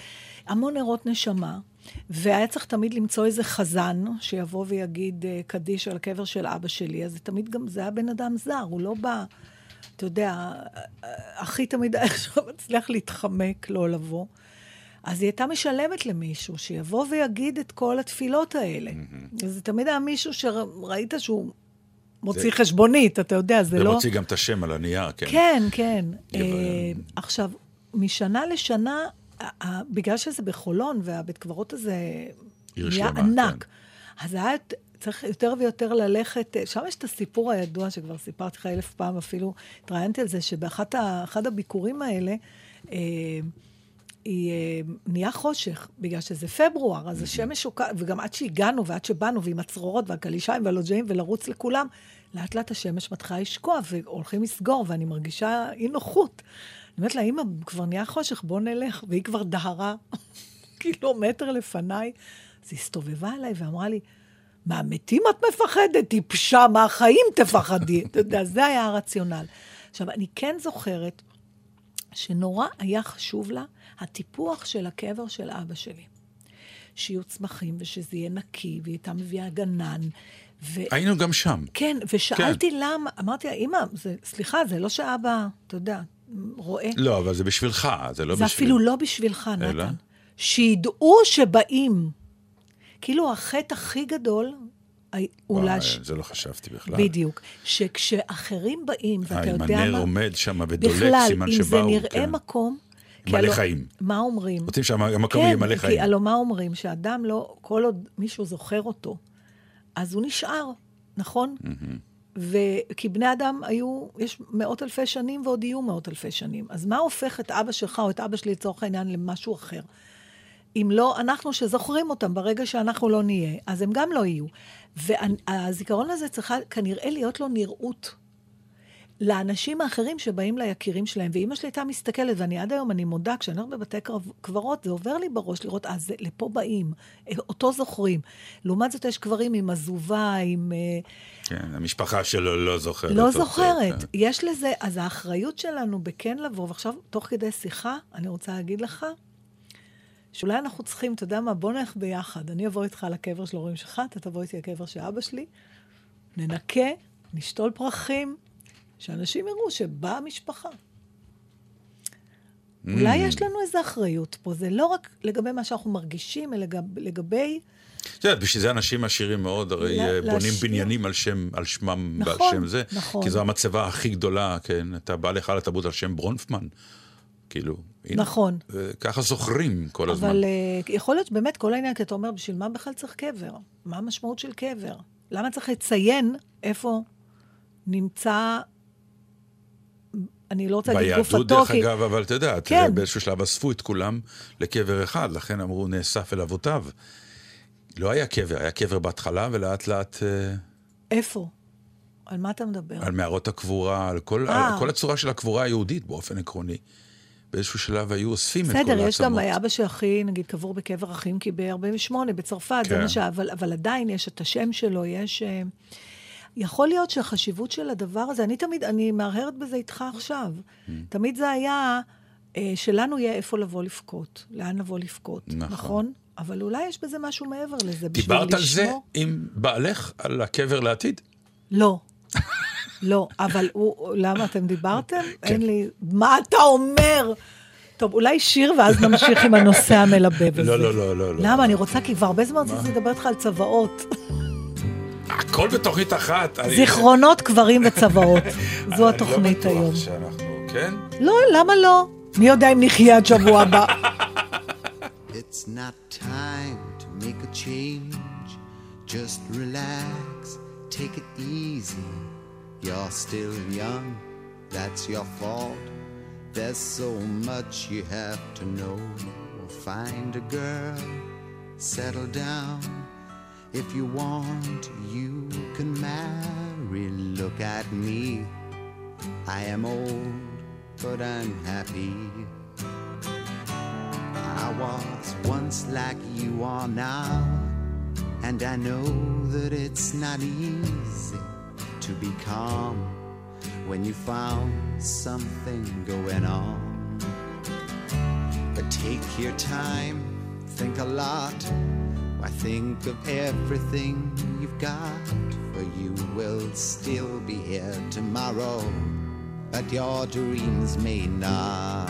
המון נרות נשמה, והיה צריך תמיד למצוא איזה חזן שיבוא ויגיד אה, קדיש על הקבר של אבא שלי. אז זה תמיד גם, זה היה בן אדם זר, הוא לא בא... אתה יודע, הכי תמיד היה עכשיו מצליח להתחמק, לא לבוא. אז היא הייתה משלמת למישהו שיבוא ויגיד את כל התפילות האלה. אז זה תמיד היה מישהו שראית שהוא מוציא זה- חשבונית, אתה יודע, זה לא... ומוציא גם את השם על הנייר, כן. כן, כן. אה, עכשיו, משנה לשנה, בגלל שזה בחולון, והבית קברות הזה נהיה ענק, כן. אז היה צריך יותר ויותר ללכת, שם יש את הסיפור הידוע, שכבר סיפרתי לך אלף פעם, אפילו התראיינתי על זה, שבאחד הביקורים האלה, אה, היא אה, נהיה חושך, בגלל שזה פברואר, אז השמש שוקעת, וגם עד שהגענו ועד שבאנו, ועם הצרורות והקלישיים והלוג'אים ולרוץ לכולם, לאט לאט השמש מתחילה לשקוע, והולכים לסגור, ואני מרגישה אי נוחות. אני אומרת לה, אמא, כבר נהיה חושך, בוא נלך, והיא כבר דהרה קילומטר לפניי. אז היא הסתובבה אליי ואמרה לי, מהמתים את מפחדת, טיפשה, מהחיים תפחדי. אתה יודע, זה היה הרציונל. עכשיו, אני כן זוכרת שנורא היה חשוב לה הטיפוח של הקבר של אבא שלי. שיהיו צמחים ושזה יהיה נקי, והיא הייתה מביאה גנן. ו... היינו גם שם. כן, ושאלתי כן. למה, אמרתי לה, אמא, זה, סליחה, זה לא שאבא, אתה יודע, רואה. לא, אבל זה בשבילך, זה לא זה בשביל... אפילו לא בשבילך, אלא? נתן. שידעו שבאים. כאילו, החטא הכי גדול, וואי, להש... זה לא חשבתי בכלל. בדיוק. שכשאחרים באים, ואתה אה, אם יודע הנר מה... עומד שם ודולק, בכלל, סימן אם זה שבאו. נראה כן. מקום... מלא חיים. מה אומרים? רוצים שהמקום כן, יהיה מלא חיים. הלוא מה אומרים? שאדם לא, כל עוד מישהו זוכר אותו, אז הוא נשאר, נכון? וכי בני אדם היו, יש מאות אלפי שנים ועוד יהיו מאות אלפי שנים. אז מה הופך את אבא שלך או את אבא שלי לצורך העניין למשהו אחר? אם לא אנחנו שזוכרים אותם ברגע שאנחנו לא נהיה, אז הם גם לא יהיו. והזיכרון הזה צריכה כנראה להיות לו נראות לאנשים האחרים שבאים ליקירים שלהם. ואימא שלי הייתה מסתכלת, ואני עד היום, אני מודה, כשאני הולכת בבתי קברות, זה עובר לי בראש לראות, אז זה- לפה באים, אה, אותו זוכרים. לעומת זאת, יש קברים עם עזובה, עם... אה, כן, המשפחה שלו לא זוכרת. לא אותו, זוכרת. כן. יש לזה, אז האחריות שלנו בכן לבוא, ועכשיו, תוך כדי שיחה, אני רוצה להגיד לך, שאולי אנחנו צריכים, אתה יודע מה, בוא נלך ביחד. אני אבוא איתך לקבר של ההורים שלך, אתה תבוא איתי לקבר של אבא שלי, ננקה, נשתול פרחים, שאנשים יראו שבאה המשפחה. אולי יש לנו איזו אחריות פה, זה לא רק לגבי מה שאנחנו מרגישים, אלא גם לגבי... את יודעת, בשביל זה אנשים עשירים מאוד, הרי לה- אה, בונים להשאיר. בניינים על שם, על שמם ועל נכון, שם זה. נכון. כי זו המצבה הכי גדולה, כן? אתה בא לך לתרבות על שם ברונפמן. כאילו, הנה. נכון. אה, ככה זוכרים כל הזמן. אבל uh, יכול להיות שבאמת כל העניין, כי אתה אומר, בשביל מה בכלל צריך קבר? מה המשמעות של קבר? למה צריך לציין איפה נמצא, אני לא רוצה להגיד גופתו, ביהדות, דרך. אגב, אבל אתה יודע, כן. באיזשהו שלב אספו את כולם לקבר אחד, לכן אמרו נאסף אל אבותיו. לא היה קבר, היה קבר בהתחלה, ולאט לאט אה, איפה? על מה אתה מדבר? על מערות הקבורה, על כל, אה. על כל הצורה של הקבורה היהודית באופן עקרוני. באיזשהו שלב היו אוספים את כל העצמות. בסדר, יש גם אבא של אחי, נגיד, קבור בקבר אחים, כי ב-48, בצרפת, זה כן. מה ש... אבל, אבל עדיין יש את השם שלו, יש... יכול להיות שהחשיבות של הדבר הזה, אני תמיד, אני מהרהרת בזה איתך עכשיו. Mm. תמיד זה היה אה, שלנו יהיה איפה לבוא לבכות, לאן לבוא לבכות, נכון. נכון? אבל אולי יש בזה משהו מעבר לזה, בשביל דיברת על זה לשמור- עם בעלך, על הקבר לעתיד? לא. לא, אבל הוא, למה אתם דיברתם? כן. אין לי... מה אתה אומר? טוב, אולי שיר ואז נמשיך עם הנושא המלבב הזה. לא, לא, לא, לא. לא. למה? אני רוצה, כי כבר הרבה זמן רציתי לדבר איתך על צוואות. הכל בתוכנית אחת. אני- זיכרונות, קברים וצוואות. זו אני התוכנית לא היום. בטוח שאנחנו, כן? לא, למה לא? מי יודע אם נחיה עד שבוע הבא. It's not time to make a change. Just relax, take it easy. You're still young, that's your fault. There's so much you have to know. Find a girl, settle down. If you want, you can marry. Look at me. I am old, but I'm happy. I was once like you are now, and I know that it's not easy to be calm when you found something going on. But take your time, think a lot. Why think of everything you've got? For you will still be here tomorrow, but your dreams may not.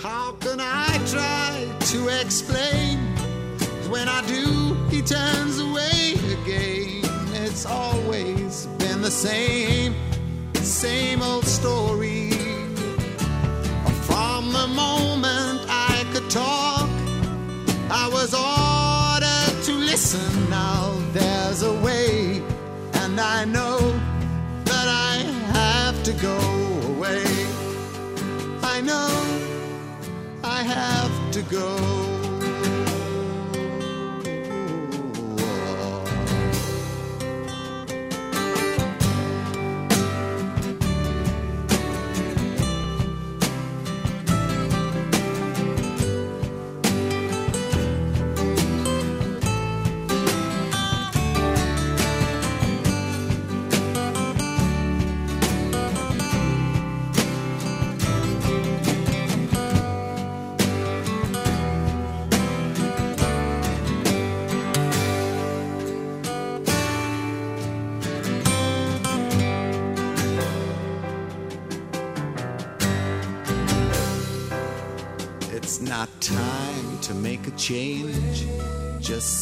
How can I try to explain? When I do, he turns away again. It's always been the same, same old story. Go.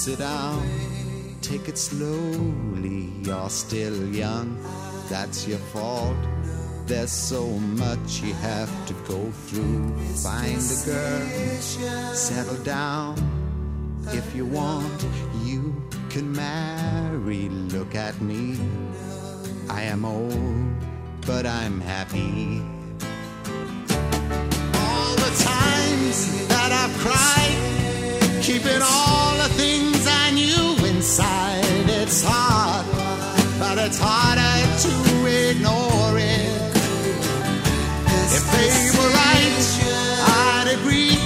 Sit down, take it slowly. You're still young, that's your fault. There's so much you have to go through. Find a girl, settle down. If you want, you can marry. Look at me. I am old, but I'm happy all the times that I've cried, keeping all inside. It's hard, but it's harder to ignore it. If they were right, I'd agree,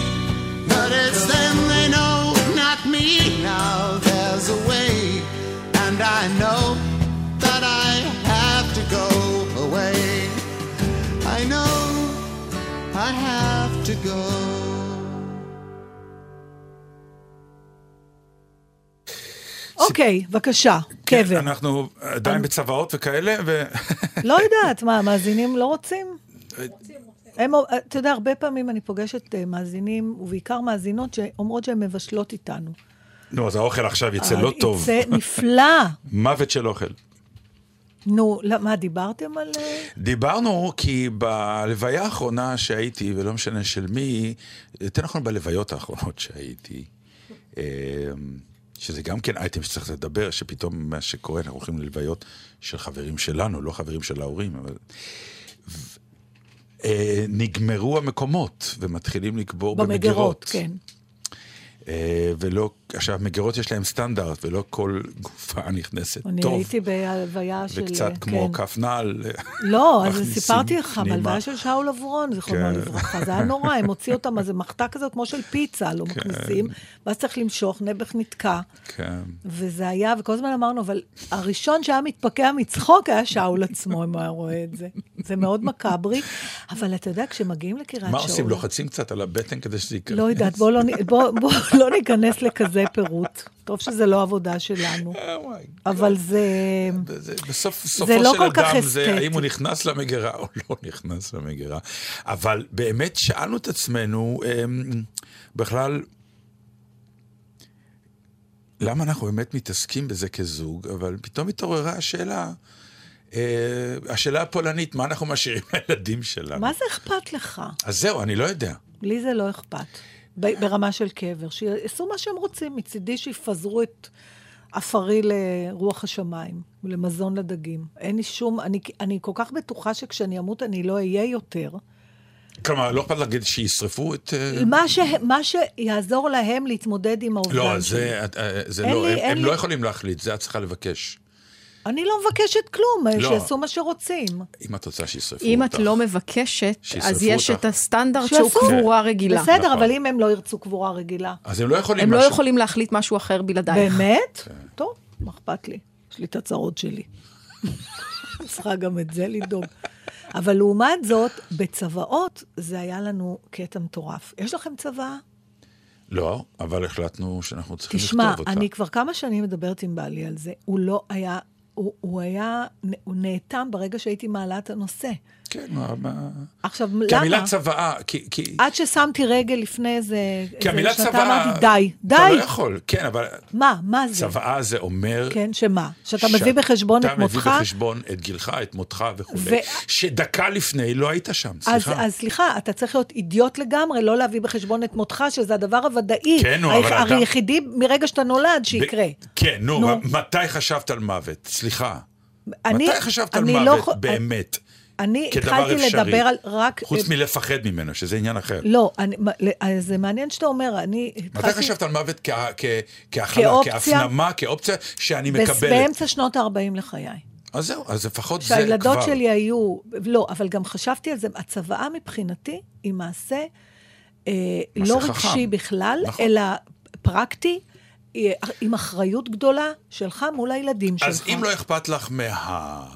but it's them they know, not me. Now there's a way, and I know that I have to go away. I know I have to go. אוקיי, בבקשה, קבר. אנחנו עדיין בצוואות וכאלה, ו... לא יודעת, מה, המאזינים לא רוצים? הם, אתה יודע, הרבה פעמים אני פוגשת אה, מאזינים, ובעיקר מאזינות, שאומרות שהן מבשלות איתנו. נו, אז האוכל עכשיו יצא לא אבל טוב. יצא נפלא. מוות של אוכל. נו, לא, מה, דיברתם על... אה, דיברנו כי בלוויה האחרונה שהייתי, ולא משנה של מי, יותר נכון בלוויות האחרונות שהייתי, אה, שזה גם כן אייטם שצריך לדבר, שפתאום מה שקורה, אנחנו הולכים ללוויות של חברים שלנו, לא חברים של ההורים, אבל... ו- אה, נגמרו המקומות, ומתחילים לקבור במגירות. במגירות, כן. אה, ולא, עכשיו, מגירות יש להם סטנדרט, ולא כל גופה נכנסת אני טוב. הייתי בהלוויה של... וקצת אה, כמו כן. כף נעל. לא, אז סיפרתי לך. בהלוויה של שאול אברון, זיכרונו כן. לברכה. זה היה נורא, הם הוציאו אותם, אז זה מחתה כזאת כמו של פיצה, לא מכניסים, ואז צריך למשוך, נעבך נתקע. כן. וזה היה, וכל הזמן אמרנו, אבל הראשון שהיה מתפקע מצחוק היה שאול עצמו, אם הוא היה רואה את זה. זה מאוד מקאברי, אבל אתה יודע, כשמגיעים לקריית שאול... מה עושים? לוחצים קצת על הבטן כדי שזה ייכנס? לא יודעת, בואו לא, בוא, בוא לא ניכנס לכזה כזה פירוט. טוב שזה לא עבודה שלנו, אבל זה... בסוף, סופו לא של אדם זה. האם הוא נכנס למגירה או לא נכנס למגירה. אבל באמת שאלנו את עצמנו, אמ, בכלל, למה אנחנו באמת מתעסקים בזה כזוג, אבל פתאום התעוררה השאלה, אה, השאלה הפולנית, מה אנחנו משאירים לילדים שלנו? מה זה אכפת לך? אז זהו, אני לא יודע. לי זה לא אכפת. ברמה של קבר. שיעשו מה שהם רוצים. מצידי שיפזרו את עפרי לרוח השמיים, ולמזון לדגים. אין לי שום... אני, אני כל כך בטוחה שכשאני אמות אני לא אהיה יותר. כלומר, לא אכפת להגיד שישרפו את... אה, מה, ש, מה שיעזור להם להתמודד עם האובדן לא, שלי. זה, אה, זה אין לא, לי- הם, הם לי- לא יכולים להחליט, זה את צריכה לבקש. אני לא מבקשת כלום, לא. שיעשו מה שרוצים. אם את רוצה שישרפו אם אותך. את לא מבקשת, אז יש אותך. את הסטנדרט שהוא. קבורה רגילה. בסדר, נכון. אבל אם הם לא ירצו קבורה רגילה. אז הם לא יכולים הם לא משהו. יכולים להחליט משהו אחר בלעדייך. באמת? כן. טוב, מה אכפת לי? יש לי את הצרות שלי. צריכה גם את זה לדאוג. אבל לעומת זאת, בצוואות זה היה לנו קטע מטורף. יש לכם צוואה? לא, אבל החלטנו שאנחנו צריכים תשמע, לכתוב אותה. אני כבר כמה שנים מדברת עם בעלי על זה. הוא לא היה, הוא, הוא היה, הוא נאטם ברגע שהייתי מעלה את הנושא. כן, מה... עכשיו, כי למה? המילה צוואה, כי... כי... עד ששמתי רגל לפני איזה... כי המילה צוואה... אמרתי, די, די. אתה לא יכול, כן, אבל מה, מה זה? צוואה זה אומר... כן, שמה? שאתה מביא בחשבון את מותך? אתה מביא בחשבון את גילך, את מותך וכולי. ו- שדקה לפני לא היית שם, אז, סליחה. אז סליחה, אתה צריך להיות אידיוט לגמרי, לא להביא בחשבון את מותך, שזה הדבר הוודאי. כן, נו, אבל אתה- היחידי מרגע שאתה נולד שיקרה. ב- כן, נו, נו. מתי חשבת על מוות? סליחה. אני- מתי חשבת על לא מוות יכול- באמת? אני התחלתי אפשרי. לדבר על רק... חוץ מלפחד ממנו, שזה עניין אחר. לא, אני, אז זה מעניין שאתה אומר, אני מתי התחלתי... חשבת על מוות כ- כ- כהכלה, כאופציה? כהפנמה, כאופציה שאני מקבלת? באמצע שנות ה-40 לחיי. אז זהו, אז לפחות זה כבר. שהילדות שלי היו... לא, אבל גם חשבתי על זה, הצוואה מבחינתי היא מעשה אה, לא חכם. רגשי בכלל, נכון. אלא פרקטי, אה, עם אחריות גדולה שלך מול הילדים שלך. אז אם לא אכפת לך מה...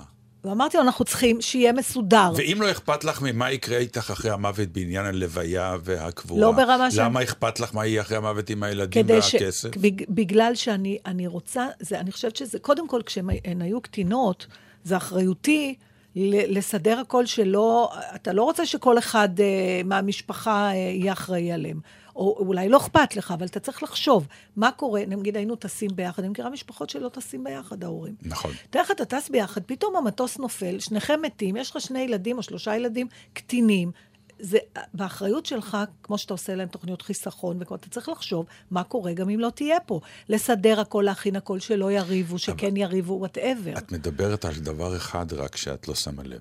ואמרתי לו, אנחנו צריכים שיהיה מסודר. ואם לא אכפת לך ממה יקרה איתך אחרי המוות בעניין הלוויה והקבורה, לא ברמה למה אכפת לך מה יהיה אחרי המוות עם הילדים ש... והכסף? בג- בגלל שאני אני רוצה, זה, אני חושבת שזה, קודם כל, כשהן היו קטינות, זה אחריותי לסדר הכל שלא, אתה לא רוצה שכל אחד uh, מהמשפחה uh, יהיה אחראי עליהם. או אולי לא אכפת לך, אבל אתה צריך לחשוב, מה קורה, נגיד היינו טסים ביחד, אני מכירה משפחות שלא טסים ביחד, ההורים. נכון. תאר לך, אתה טס ביחד, פתאום המטוס נופל, שניכם מתים, יש לך שני ילדים או שלושה ילדים קטינים. זה באחריות שלך, כמו שאתה עושה להם תוכניות חיסכון, וכמו אתה צריך לחשוב מה קורה גם אם לא תהיה פה. לסדר הכל, להכין הכל, שלא יריבו, שכן יריבו, וואטאבר. את מדברת על דבר אחד רק שאת לא שמה לב.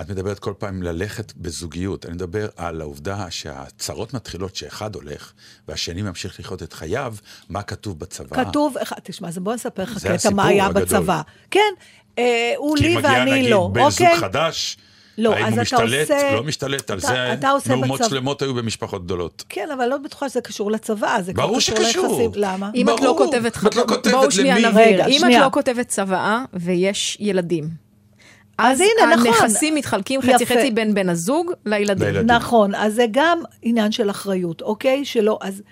את מדברת כל פעם ללכת בזוגיות. אני מדבר על העובדה שהצרות מתחילות שאחד הולך והשני ממשיך לחיות את חייו, מה כתוב בצבא. כתוב, אחד- תשמע, אז בוא נספר לך קטע מה היה הגדול. בצבא. כן, אה, הוא כי לי מגיע ואני נגיד לא, בן זוג אוקיי? חדש, לא, האם אז הוא אתה משתלט, עושה- לא משתלט, על אתה- זה אתה עושה מהומות בצבא- שלמות היו במשפחות גדולות. כן, אבל לא בטוחה שזה קשור לצבא, זה ברור קשור שקשור. ליחסים. למה? אם את לא ברור. כותבת... את לא כותבת בואו שנייה? נבהיר. אם את. לא כותבת צוואה ויש ילדים, אז אז הנה, נכון. הנכסים מתחלקים חצי יפה. חצי בין בן הזוג לילדים. לילדים. נכון, אז זה גם עניין של אחריות, אוקיי? שלא, אז...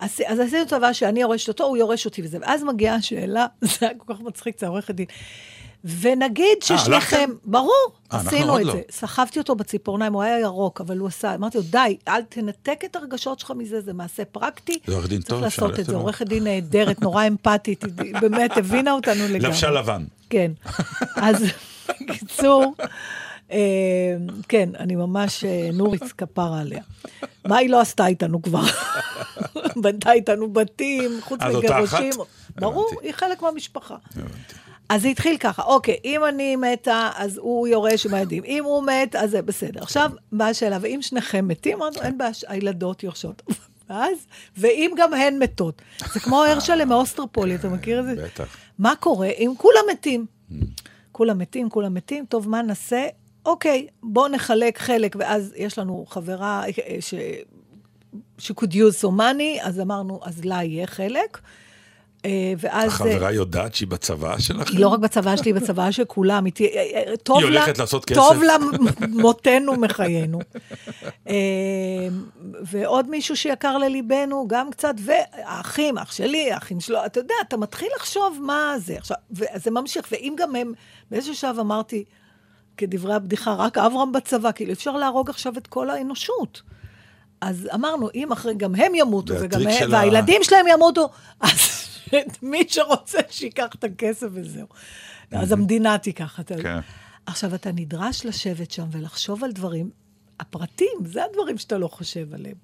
אז, אז עשינו טובה שאני יורשת אותו, הוא יורש אותי וזה. ואז מגיעה השאלה, זה היה כל כך מצחיק, זה עורכת דין. ונגיד ששניכם, הלכתם? ברור, אה, אנחנו עשינו את לא. זה. סחבתי אותו בציפורניים, הוא היה ירוק, אבל הוא עשה, אמרתי לו, די, אל תנתק את הרגשות שלך מזה, זה מעשה פרקטי. זה עורך דין טוב, צריך לעשות את זה. עורכת דין נהדרת, נורא אמפתית, היא באמת הבינה אותנו לגמרי. לבשה לבן. כן. אז בקיצור, אה, כן, אני ממש, אה, נורית כפרה עליה. מה היא לא עשתה איתנו כבר? בנתה איתנו בתים, חוץ אז מגירושים. ברור. היא חלק מהמשפחה. אז זה התחיל ככה, אוקיי, אם אני מתה, אז הוא יורש עם הילדים. אם הוא מת, אז זה בסדר. עכשיו, באה השאלה, ואם שניכם מתים, אמרנו, אין בעיה, הילדות יורשות. ואז, ואם גם הן מתות. זה כמו הרשלה מאוסטרפולי, אתה מכיר את זה? בטח. מה קורה אם כולם מתים? כולם מתים, כולם מתים, טוב, מה נעשה? אוקיי, בואו נחלק חלק, ואז יש לנו חברה אה, ש... she could use some money, אז אמרנו, אז לה יהיה חלק. אה, ואז... החברה יודעת שהיא בצבא שלכם? היא לא רק בצבא שלי, היא בצבא של כולם. היא, אה, אה, טוב היא לה, הולכת לעשות כסף. טוב לה מותנו מחיינו. ועוד מישהו שיקר לליבנו, גם קצת, והאחים, אח שלי, האחים שלו, אתה יודע, אתה מתחיל לחשוב מה זה. עכשיו, וזה ממשיך, ואם גם הם, באיזשהו שלב אמרתי, כדברי הבדיחה, רק אברהם בצבא, כאילו, אפשר להרוג עכשיו את כל האנושות. אז אמרנו, אם אחרי, גם הם ימותו, זה וגם הם, והילדים שלהם ימותו, אז מי שרוצה שייקח את הכסף וזהו. אז המדינה תיקח את זה. כן. עכשיו, אתה נדרש לשבת שם ולחשוב על דברים, הפרטים, זה הדברים שאתה לא חושב עליהם.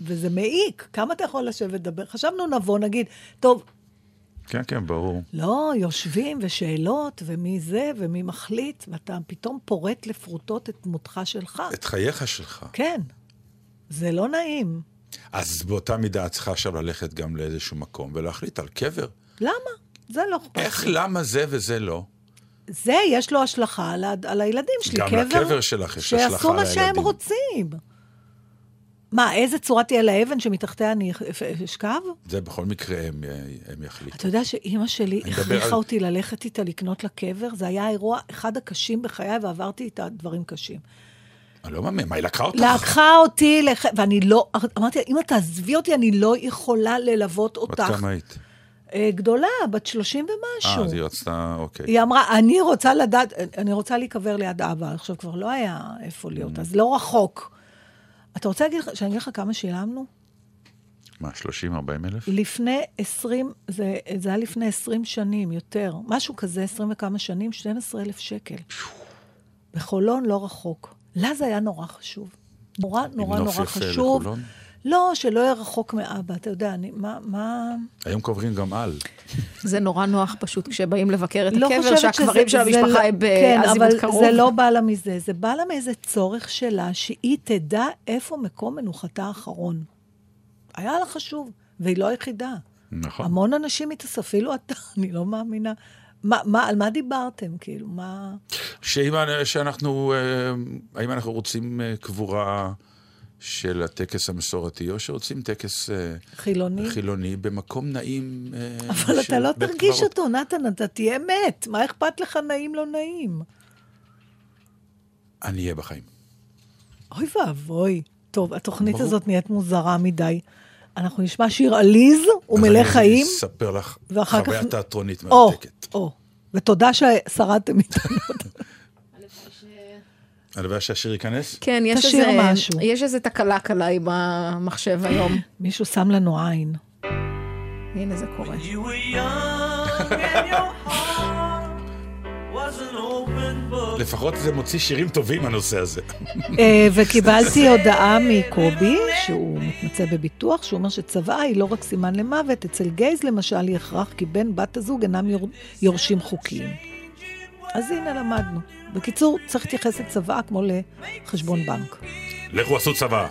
וזה מעיק, כמה אתה יכול לשבת לדבר? חשבנו, נבוא, נגיד, טוב, כן, כן, ברור. לא, יושבים ושאלות, ומי זה, ומי מחליט, ואתה פתאום פורט לפרוטות את דמותך שלך. את חייך שלך. כן, זה לא נעים. אז באותה מידה את צריכה עכשיו ללכת גם לאיזשהו מקום ולהחליט על קבר. למה? זה לא אכפת איך. למה זה וזה לא? זה, יש לו השלכה על, על הילדים שלי. גם קבר, לקבר שלך יש השלכה שיעשו מה על שהם הילדים. רוצים. מה, איזה צורה תהיה לאבן שמתחתיה אני אשכב? זה בכל מקרה הם, הם יחליטו. אתה יודע שאימא שלי הכריחה על- אותי ללכת איתה לקנות לה קבר? זה היה האירוע אחד הקשים בחיי, ועברתי איתה דברים קשים. אני לא מאמין, מה, היא לקחה אותך? לקחה אותי, לח... ואני לא, אמרתי אמא, תעזבי אותי, אני לא יכולה ללוות בת אותך. כמה היית? אה, גדולה, בת 30 ומשהו. אה, אז היא רצתה, אוקיי. היא אמרה, אני רוצה לדעת, אני רוצה להיקבר ליד אבא. עכשיו, כבר לא היה איפה להיות, אז לא רחוק. אתה רוצה להגיד, שאני אגיד לך כמה שילמנו? מה, 30, 40 אלף? לפני 20, זה, זה היה לפני 20 שנים, יותר. משהו כזה, 20 וכמה שנים, 12,000 שקל. בחולון לא רחוק. לה זה היה נורא חשוב. נורא נורא נוף נורא יפה חשוב. לחולון? לא, שלא יהיה רחוק מאבא, אתה יודע, אני, מה, מה... היום קוברים גם על. זה נורא נוח פשוט כשבאים לבקר את לא הקבר, חושבת שהקברים של המשפחה לא- הם כן, בעזיבות אבל קרוב. זה לא בא לה מזה, זה בא לה מאיזה צורך שלה, שהיא תדע איפה מקום מנוחתה האחרון. היה לה חשוב, והיא לא היחידה. נכון. המון אנשים התאספו, אפילו אתה, אני לא מאמינה. מה, מה, על מה דיברתם? כאילו, מה... שאם שאנחנו, אה, האם אנחנו רוצים אה, קבורה של הטקס המסורתי, או שרוצים טקס אה, חילוני? חילוני במקום נעים. אבל אתה לא תרגיש קברות. אותו, נתן, אתה תהיה מת. מה אכפת לך נעים לא נעים? אני אהיה בחיים. אוי ואבוי. טוב, התוכנית ברור. הזאת נהיית מוזרה מדי. אנחנו נשמע שיר עליז ומלא אז אני חיים. אספר לך חוויה תיאטרונית מרתקת. או. ותודה ששרדתם איתנו. הלוואי שהשיר ייכנס? כן, יש תשאיר איזה, משהו. יש איזה תקלה קלה עם המחשב היום. מישהו שם לנו עין. הנה זה קורה. לפחות זה מוציא שירים טובים, הנושא הזה. אה, וקיבלתי הודעה מקובי, שהוא מתמצא בביטוח, שהוא אומר שצוואה היא לא רק סימן למוות, אצל גייז למשל היא הכרח כי בן בת הזוג אינם יור- יורשים חוקיים. אז הנה למדנו. בקיצור, צריך להתייחס לצוואה כמו לחשבון בנק. לכו עשו צבא.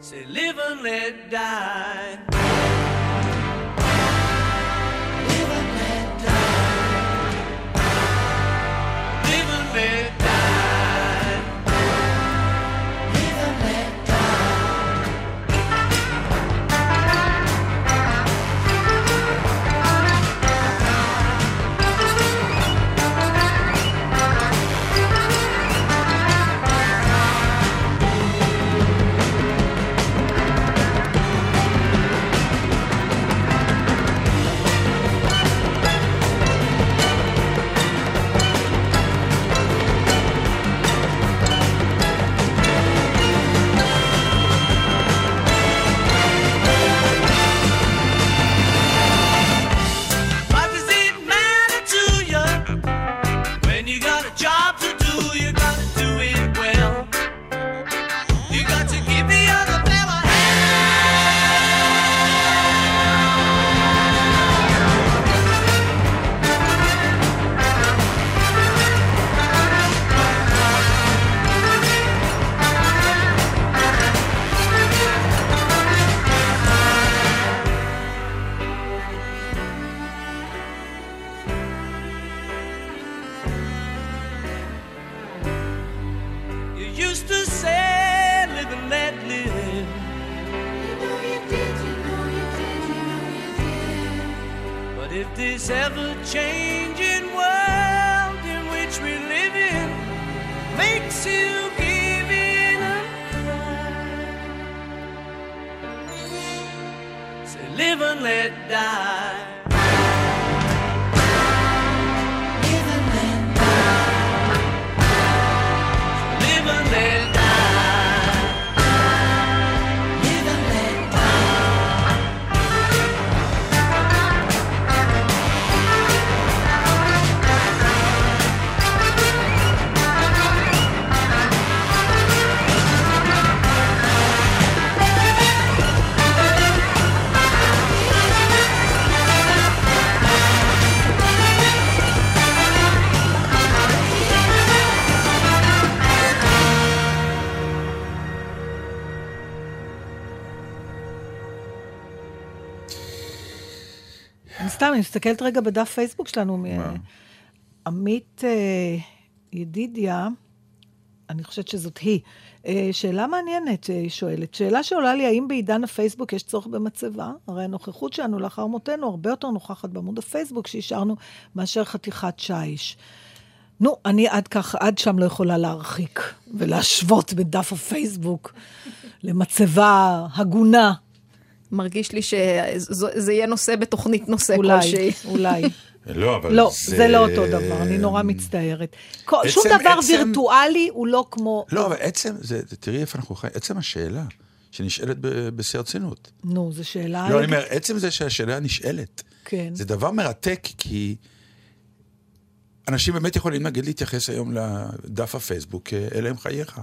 Say live and let die. used to say, live and let live. You know you did, you know you did, you know you did. But if this ever changing world in which we live in makes you give in a cry, say, live and let die. סתם, אני מסתכלת רגע בדף פייסבוק שלנו. מ- עמית אה, ידידיה, אני חושבת שזאת היא. אה, שאלה מעניינת, היא שואלת. שאלה שעולה לי, האם בעידן הפייסבוק יש צורך במצבה? הרי הנוכחות שלנו לאחר מותנו הרבה יותר נוכחת בעמוד הפייסבוק שהשארנו מאשר חתיכת שיש. נו, אני עד כך, עד שם לא יכולה להרחיק ולהשוות בדף הפייסבוק למצבה הגונה. מרגיש לי שזה יהיה נושא בתוכנית נושא אולי, כלשהי. אולי. לא, אבל לא, זה לא אותו דבר, אני נורא מצטערת. כל- שום עצם- דבר עצם- וירטואלי הוא לא כמו... לא, אבל עצם, זה, תראי איפה אנחנו חיים, עצם השאלה שנשאלת בשיא הרצינות. נו, זו שאלה... לא, אני אומר, עצם זה שהשאלה נשאלת, כן. זה דבר מרתק, כי אנשים באמת יכולים, נגיד, להתייחס היום לדף הפייסבוק, אה, אלה הם חייך.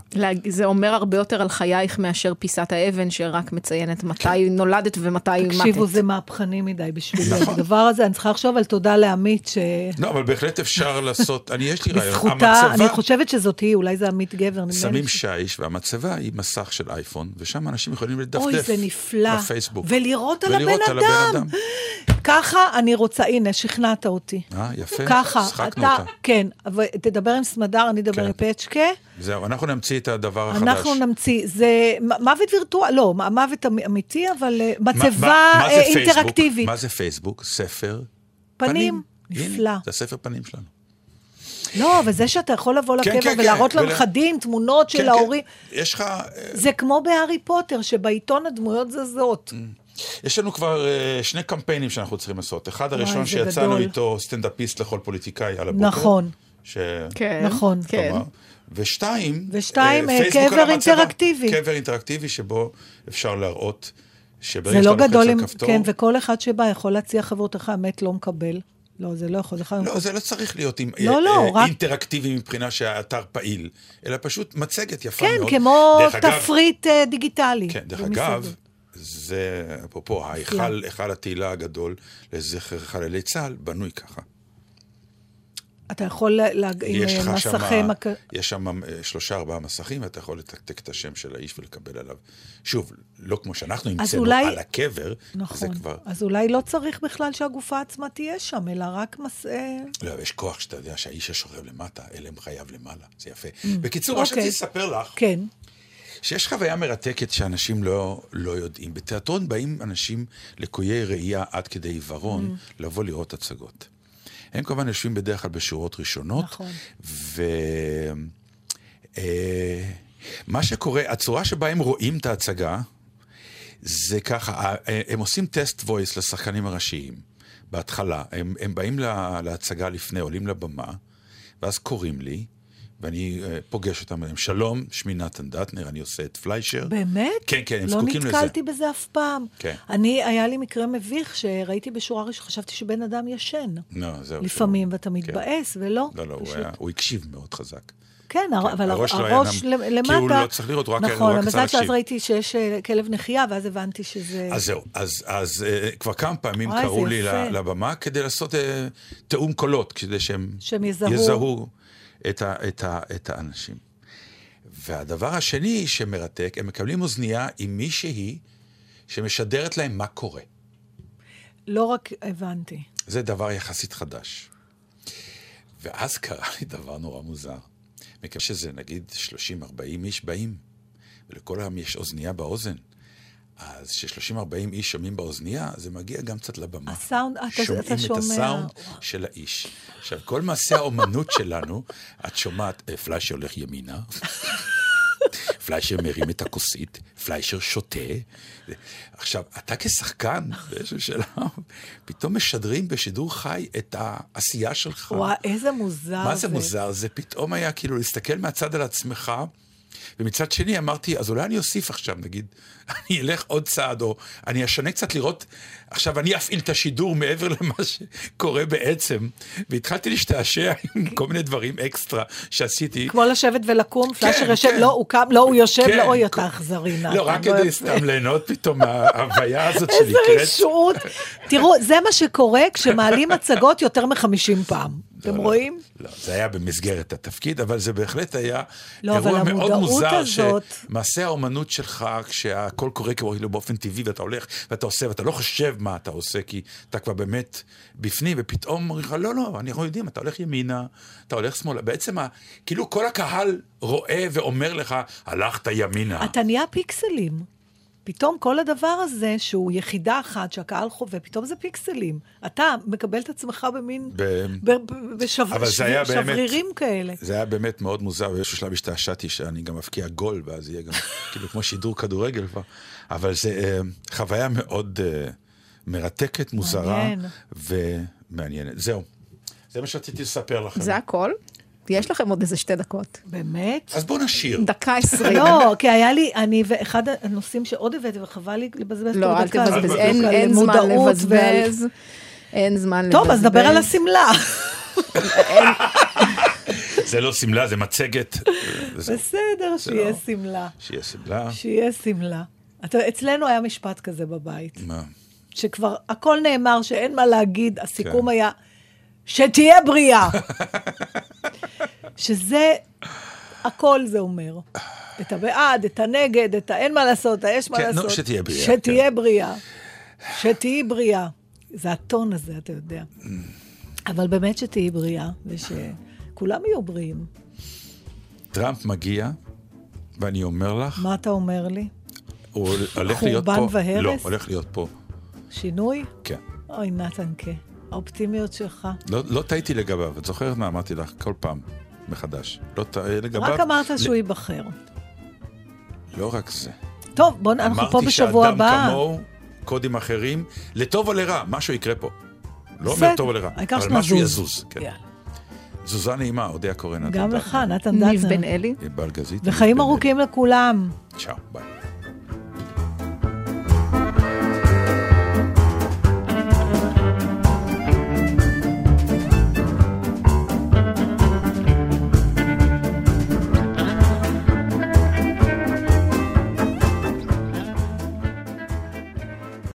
זה אומר הרבה יותר על חייך מאשר פיסת האבן שרק מציינת מתי נולדת ומתי מתת. תקשיבו, זה מהפכני מדי בשבילי. הדבר הזה, אני צריכה לחשוב על תודה לעמית, לא, אבל בהחלט אפשר לעשות, אני, יש לי רעיון. שבזכותה, אני המצבה, חושבת שזאת היא, אולי זה עמית גבר. שמים ש- שיש, והמצבה היא מסך של אייפון, ושם אנשים יכולים לדפדף. אוי, זה נפלא. בפייסבוק. ולראות על הבן אדם. ככה אני רוצה, הנה, שכנעת אותי. אה, יפה. ככה, אתה, אותה. כן, אבל תדבר עם סמדר, אני אדבר כן. עם פצ'קה. זהו, אנחנו נמציא את הדבר החדש. אנחנו נמציא, זה מוות וירטואלי, לא, מוות אמ- אמיתי, אבל אה, מצבה אה? אינטראקטיבית. מה זה פייסבוק? ספר פנים. הנה, נפלא. זה הספר פנים שלנו. לא, אבל זה שאתה יכול לבוא כן, לקבר כן, ולהראות כן, ול- לנכדים תמונות כן, של כן. ההורים, יש לך, אה, זה כמו בהארי פוטר, שבעיתון הדמויות זזות. יש לנו כבר אה, שני קמפיינים שאנחנו צריכים לעשות. אחד הראשון שיצאנו גדול. איתו, סטנדאפיסט לכל פוליטיקאי על הבוקר. נכון. ש... כן, נכון. כן. כלומר, ושתיים, ושתיים, אה, אה, פייסבוק קבר. אינטראקטיבי. קבר אינטראקטיבי שבו אפשר להראות שברגע שאתה לא לוחץ על כפתור, כן, וכל אחד שבא יכול להציע חברותיך, המת לא מקבל. לא, זה לא יכול, זה חייב... לא, זה לא צריך להיות עם, לא, אה, לא, אה, רק- אינטראקטיבי מבחינה שהאתר פעיל, אלא פשוט מצגת יפה כן, מאוד. כמו דרך אגב- תפריט אה, דיגיטלי. כן, דרך. אגב, זה, אפרופו, ההיכל, היכל התהילה הגדול לזכר חללי צה"ל, בנוי ככה. אתה יכול לה- לה- עם יש לך מסכי מק... יש שם אה, שלושה ארבעה מסכים, ואתה יכול לתקתק את השם של האיש ולקבל עליו. שוב, לא כמו שאנחנו המצאנו אולי- על הקבר, זה נכון. כבר... אז אולי לא צריך בכלל שהגופה עצמה תהיה שם, אלא רק מס... אה, לא, יש כוח שאתה יודע שהאיש השוכב למטה, אלה הם חייו למעלה, זה יפה. בקיצור, מה אוקיי. שרציתי לספר לך, כן. שיש חוויה מרתקת שאנשים לא, לא יודעים. בתיאטרון באים אנשים לקויי ראייה עד כדי עיוורון לבוא לראות הצגות. הם כמובן יושבים בדרך כלל בשורות ראשונות. נכון. ו... אה, מה שקורה, הצורה שבה הם רואים את ההצגה, זה ככה, ה- הם עושים טסט וויס לשחקנים הראשיים. בהתחלה, הם, הם באים לה, להצגה לפני, עולים לבמה, ואז קוראים לי, ואני uh, פוגש אותם, הם שלום, שמי נתן דטנר, אני עושה את פליישר. באמת? כן, כן, הם לא זקוקים לזה. נתקלתי בזה אף פעם. כן. אני, היה לי מקרה מביך שראיתי בשורה ראשונה, חשבתי שבן אדם ישן. לא, זהו. לפעמים, שהוא- ואתה כן. מתבאס, ולא. לא, לא, הוא, פשוט. היה, הוא הקשיב מאוד חזק. כן, הר- אבל הראש היה הראש נם- למטה... כי הוא לא צריך לראות, הוא רק- הוא נכון, רק אבל רצה מזל שאז להקשיב. ראיתי שיש אה, כלב נחייה, ואז הבנתי שזה... אז זהו, אז, אז uh, כבר כמה פעמים קראו לי לבמה כדי לעשות תיאום קולות, כדי שהם, שהם יזהו. יזהו את, ה, את, ה, את האנשים. והדבר השני שמרתק, הם מקבלים אוזנייה עם מישהי שמשדרת להם מה קורה. לא רק הבנתי. זה דבר יחסית חדש. ואז קרה לי דבר נורא מוזר. מכיוון שזה נגיד 30-40 איש באים, ולכל העם יש אוזנייה באוזן, אז כש-30-40 איש שומעים באוזנייה, זה מגיע גם קצת לבמה. הסאונד, אתה- שומעים אתה את שומע. הסאונד של האיש. עכשיו, כל מעשה האומנות שלנו, את שומעת, אה, פליישר הולך ימינה, פליישר מרים את הכוסית, פליישר שותה. עכשיו, אתה כשחקן, באיזשהו שלב, פתאום משדרים בשידור חי את העשייה שלך. וואי, איזה מוזר מה זה מוזר? זה פתאום היה כאילו להסתכל מהצד על עצמך, ומצד שני אמרתי, אז אולי אני אוסיף עכשיו, נגיד, אני אלך עוד צעד, או אני אשנה קצת לראות, עכשיו אני אפעיל את השידור מעבר למה שקורה בעצם, והתחלתי להשתעשע עם כל מיני דברים אקסטרה שעשיתי. כמו לשבת ולקום, פלאשר יושב, כן. לא, הוא קם, לא, הוא יושב, כן, לא, אוי, אתה אכזרי. לא, רק לא כדי. סתם ליהנות פתאום מההוויה הזאת איזה שנקראת. רשעות. תראו, זה מה שקורה כשמעלים הצגות יותר מ-50 פעם. אתם רואים? לא, זה היה במסגרת התפקיד, אבל זה בהחלט היה לא, אירוע מאוד מוזר, הזאת- שמעשה האומנות שלך, כשהכל קורה כאילו באופן טבעי, ואתה הולך ואתה עושה, ואתה לא חושב מה אתה עושה, כי אתה כבר באמת בפנים, ופתאום אומרים לך, לא, לא, אנחנו יודעים, אתה הולך ימינה, אתה הולך שמאלה. בעצם, ה- כאילו כל הקהל רואה ואומר לך, הלכת ימינה. אתה נהיה פיקסלים. פתאום כל הדבר הזה, שהוא יחידה אחת שהקהל חווה, פתאום זה פיקסלים. אתה מקבל את עצמך במין... ב- ב- ב- בשב- אבל זה היה באמת- שברירים כאלה. זה היה באמת מאוד מוזר, ובאיזשהו שלב השתעשעתי שאני גם מבקיע גול, ואז יהיה גם כאילו כמו שידור כדורגל כבר. אבל זה אה, חוויה מאוד אה, מרתקת, מוזרה מעניין. ומעניינת. זהו, זה מה שרציתי לספר לכם. זה הכל? יש לכם עוד איזה שתי דקות. באמת? אז בואו נשיר. דקה עשרים. לא, כי היה לי, אני, ואחד הנושאים שעוד הבאתי, וחבל לי לבזבז לא, אל תבזבז, זה אין זמן לבזבז. אין זמן לבזבז. טוב, אז נדבר על השמלה. זה לא שמלה, זה מצגת. בסדר, שיהיה לא. שמלה. שיהיה שמלה. שיהיה שמלה. אתה, אצלנו היה משפט כזה בבית, מה? שכבר הכל נאמר, שאין מה להגיד, הסיכום כן. היה, שתהיה בריאה. שזה, הכל זה אומר. את הבעד, את הנגד, את האין מה לעשות, היש מה כן, נו, לעשות. שתהיה בריאה, שתהיה כן. בריאה. שתהיי בריאה. זה הטון הזה, אתה יודע. אבל באמת שתהיי בריאה, ושכולם יהיו בריאים. טראמפ מגיע, ואני אומר לך, מה אתה אומר לי? הוא הולך להיות פה. חורבן והרס? לא, הולך להיות פה. שינוי? כן. אוי, נתנקה, האופטימיות שלך. לא, לא טעיתי לגביו, את זוכרת מה אמרתי לך כל פעם מחדש. לא טע... לגביו. רק אמרת ל- שהוא ייבחר. לא רק זה. טוב, בוא, אנחנו פה אמרתי בשבוע שאדם הבא. כמוהו, קודים אחרים, לטוב או לרע, משהו יקרה פה. לא אומר טוב או לרע, אבל משהו. יזוז. כן. תזוזה נעימה, אודיה קורן. גם לך, נתן ניב דטנר. בן אלי. בלגזית. וחיים ארוכים לכולם. צ'או, ביי.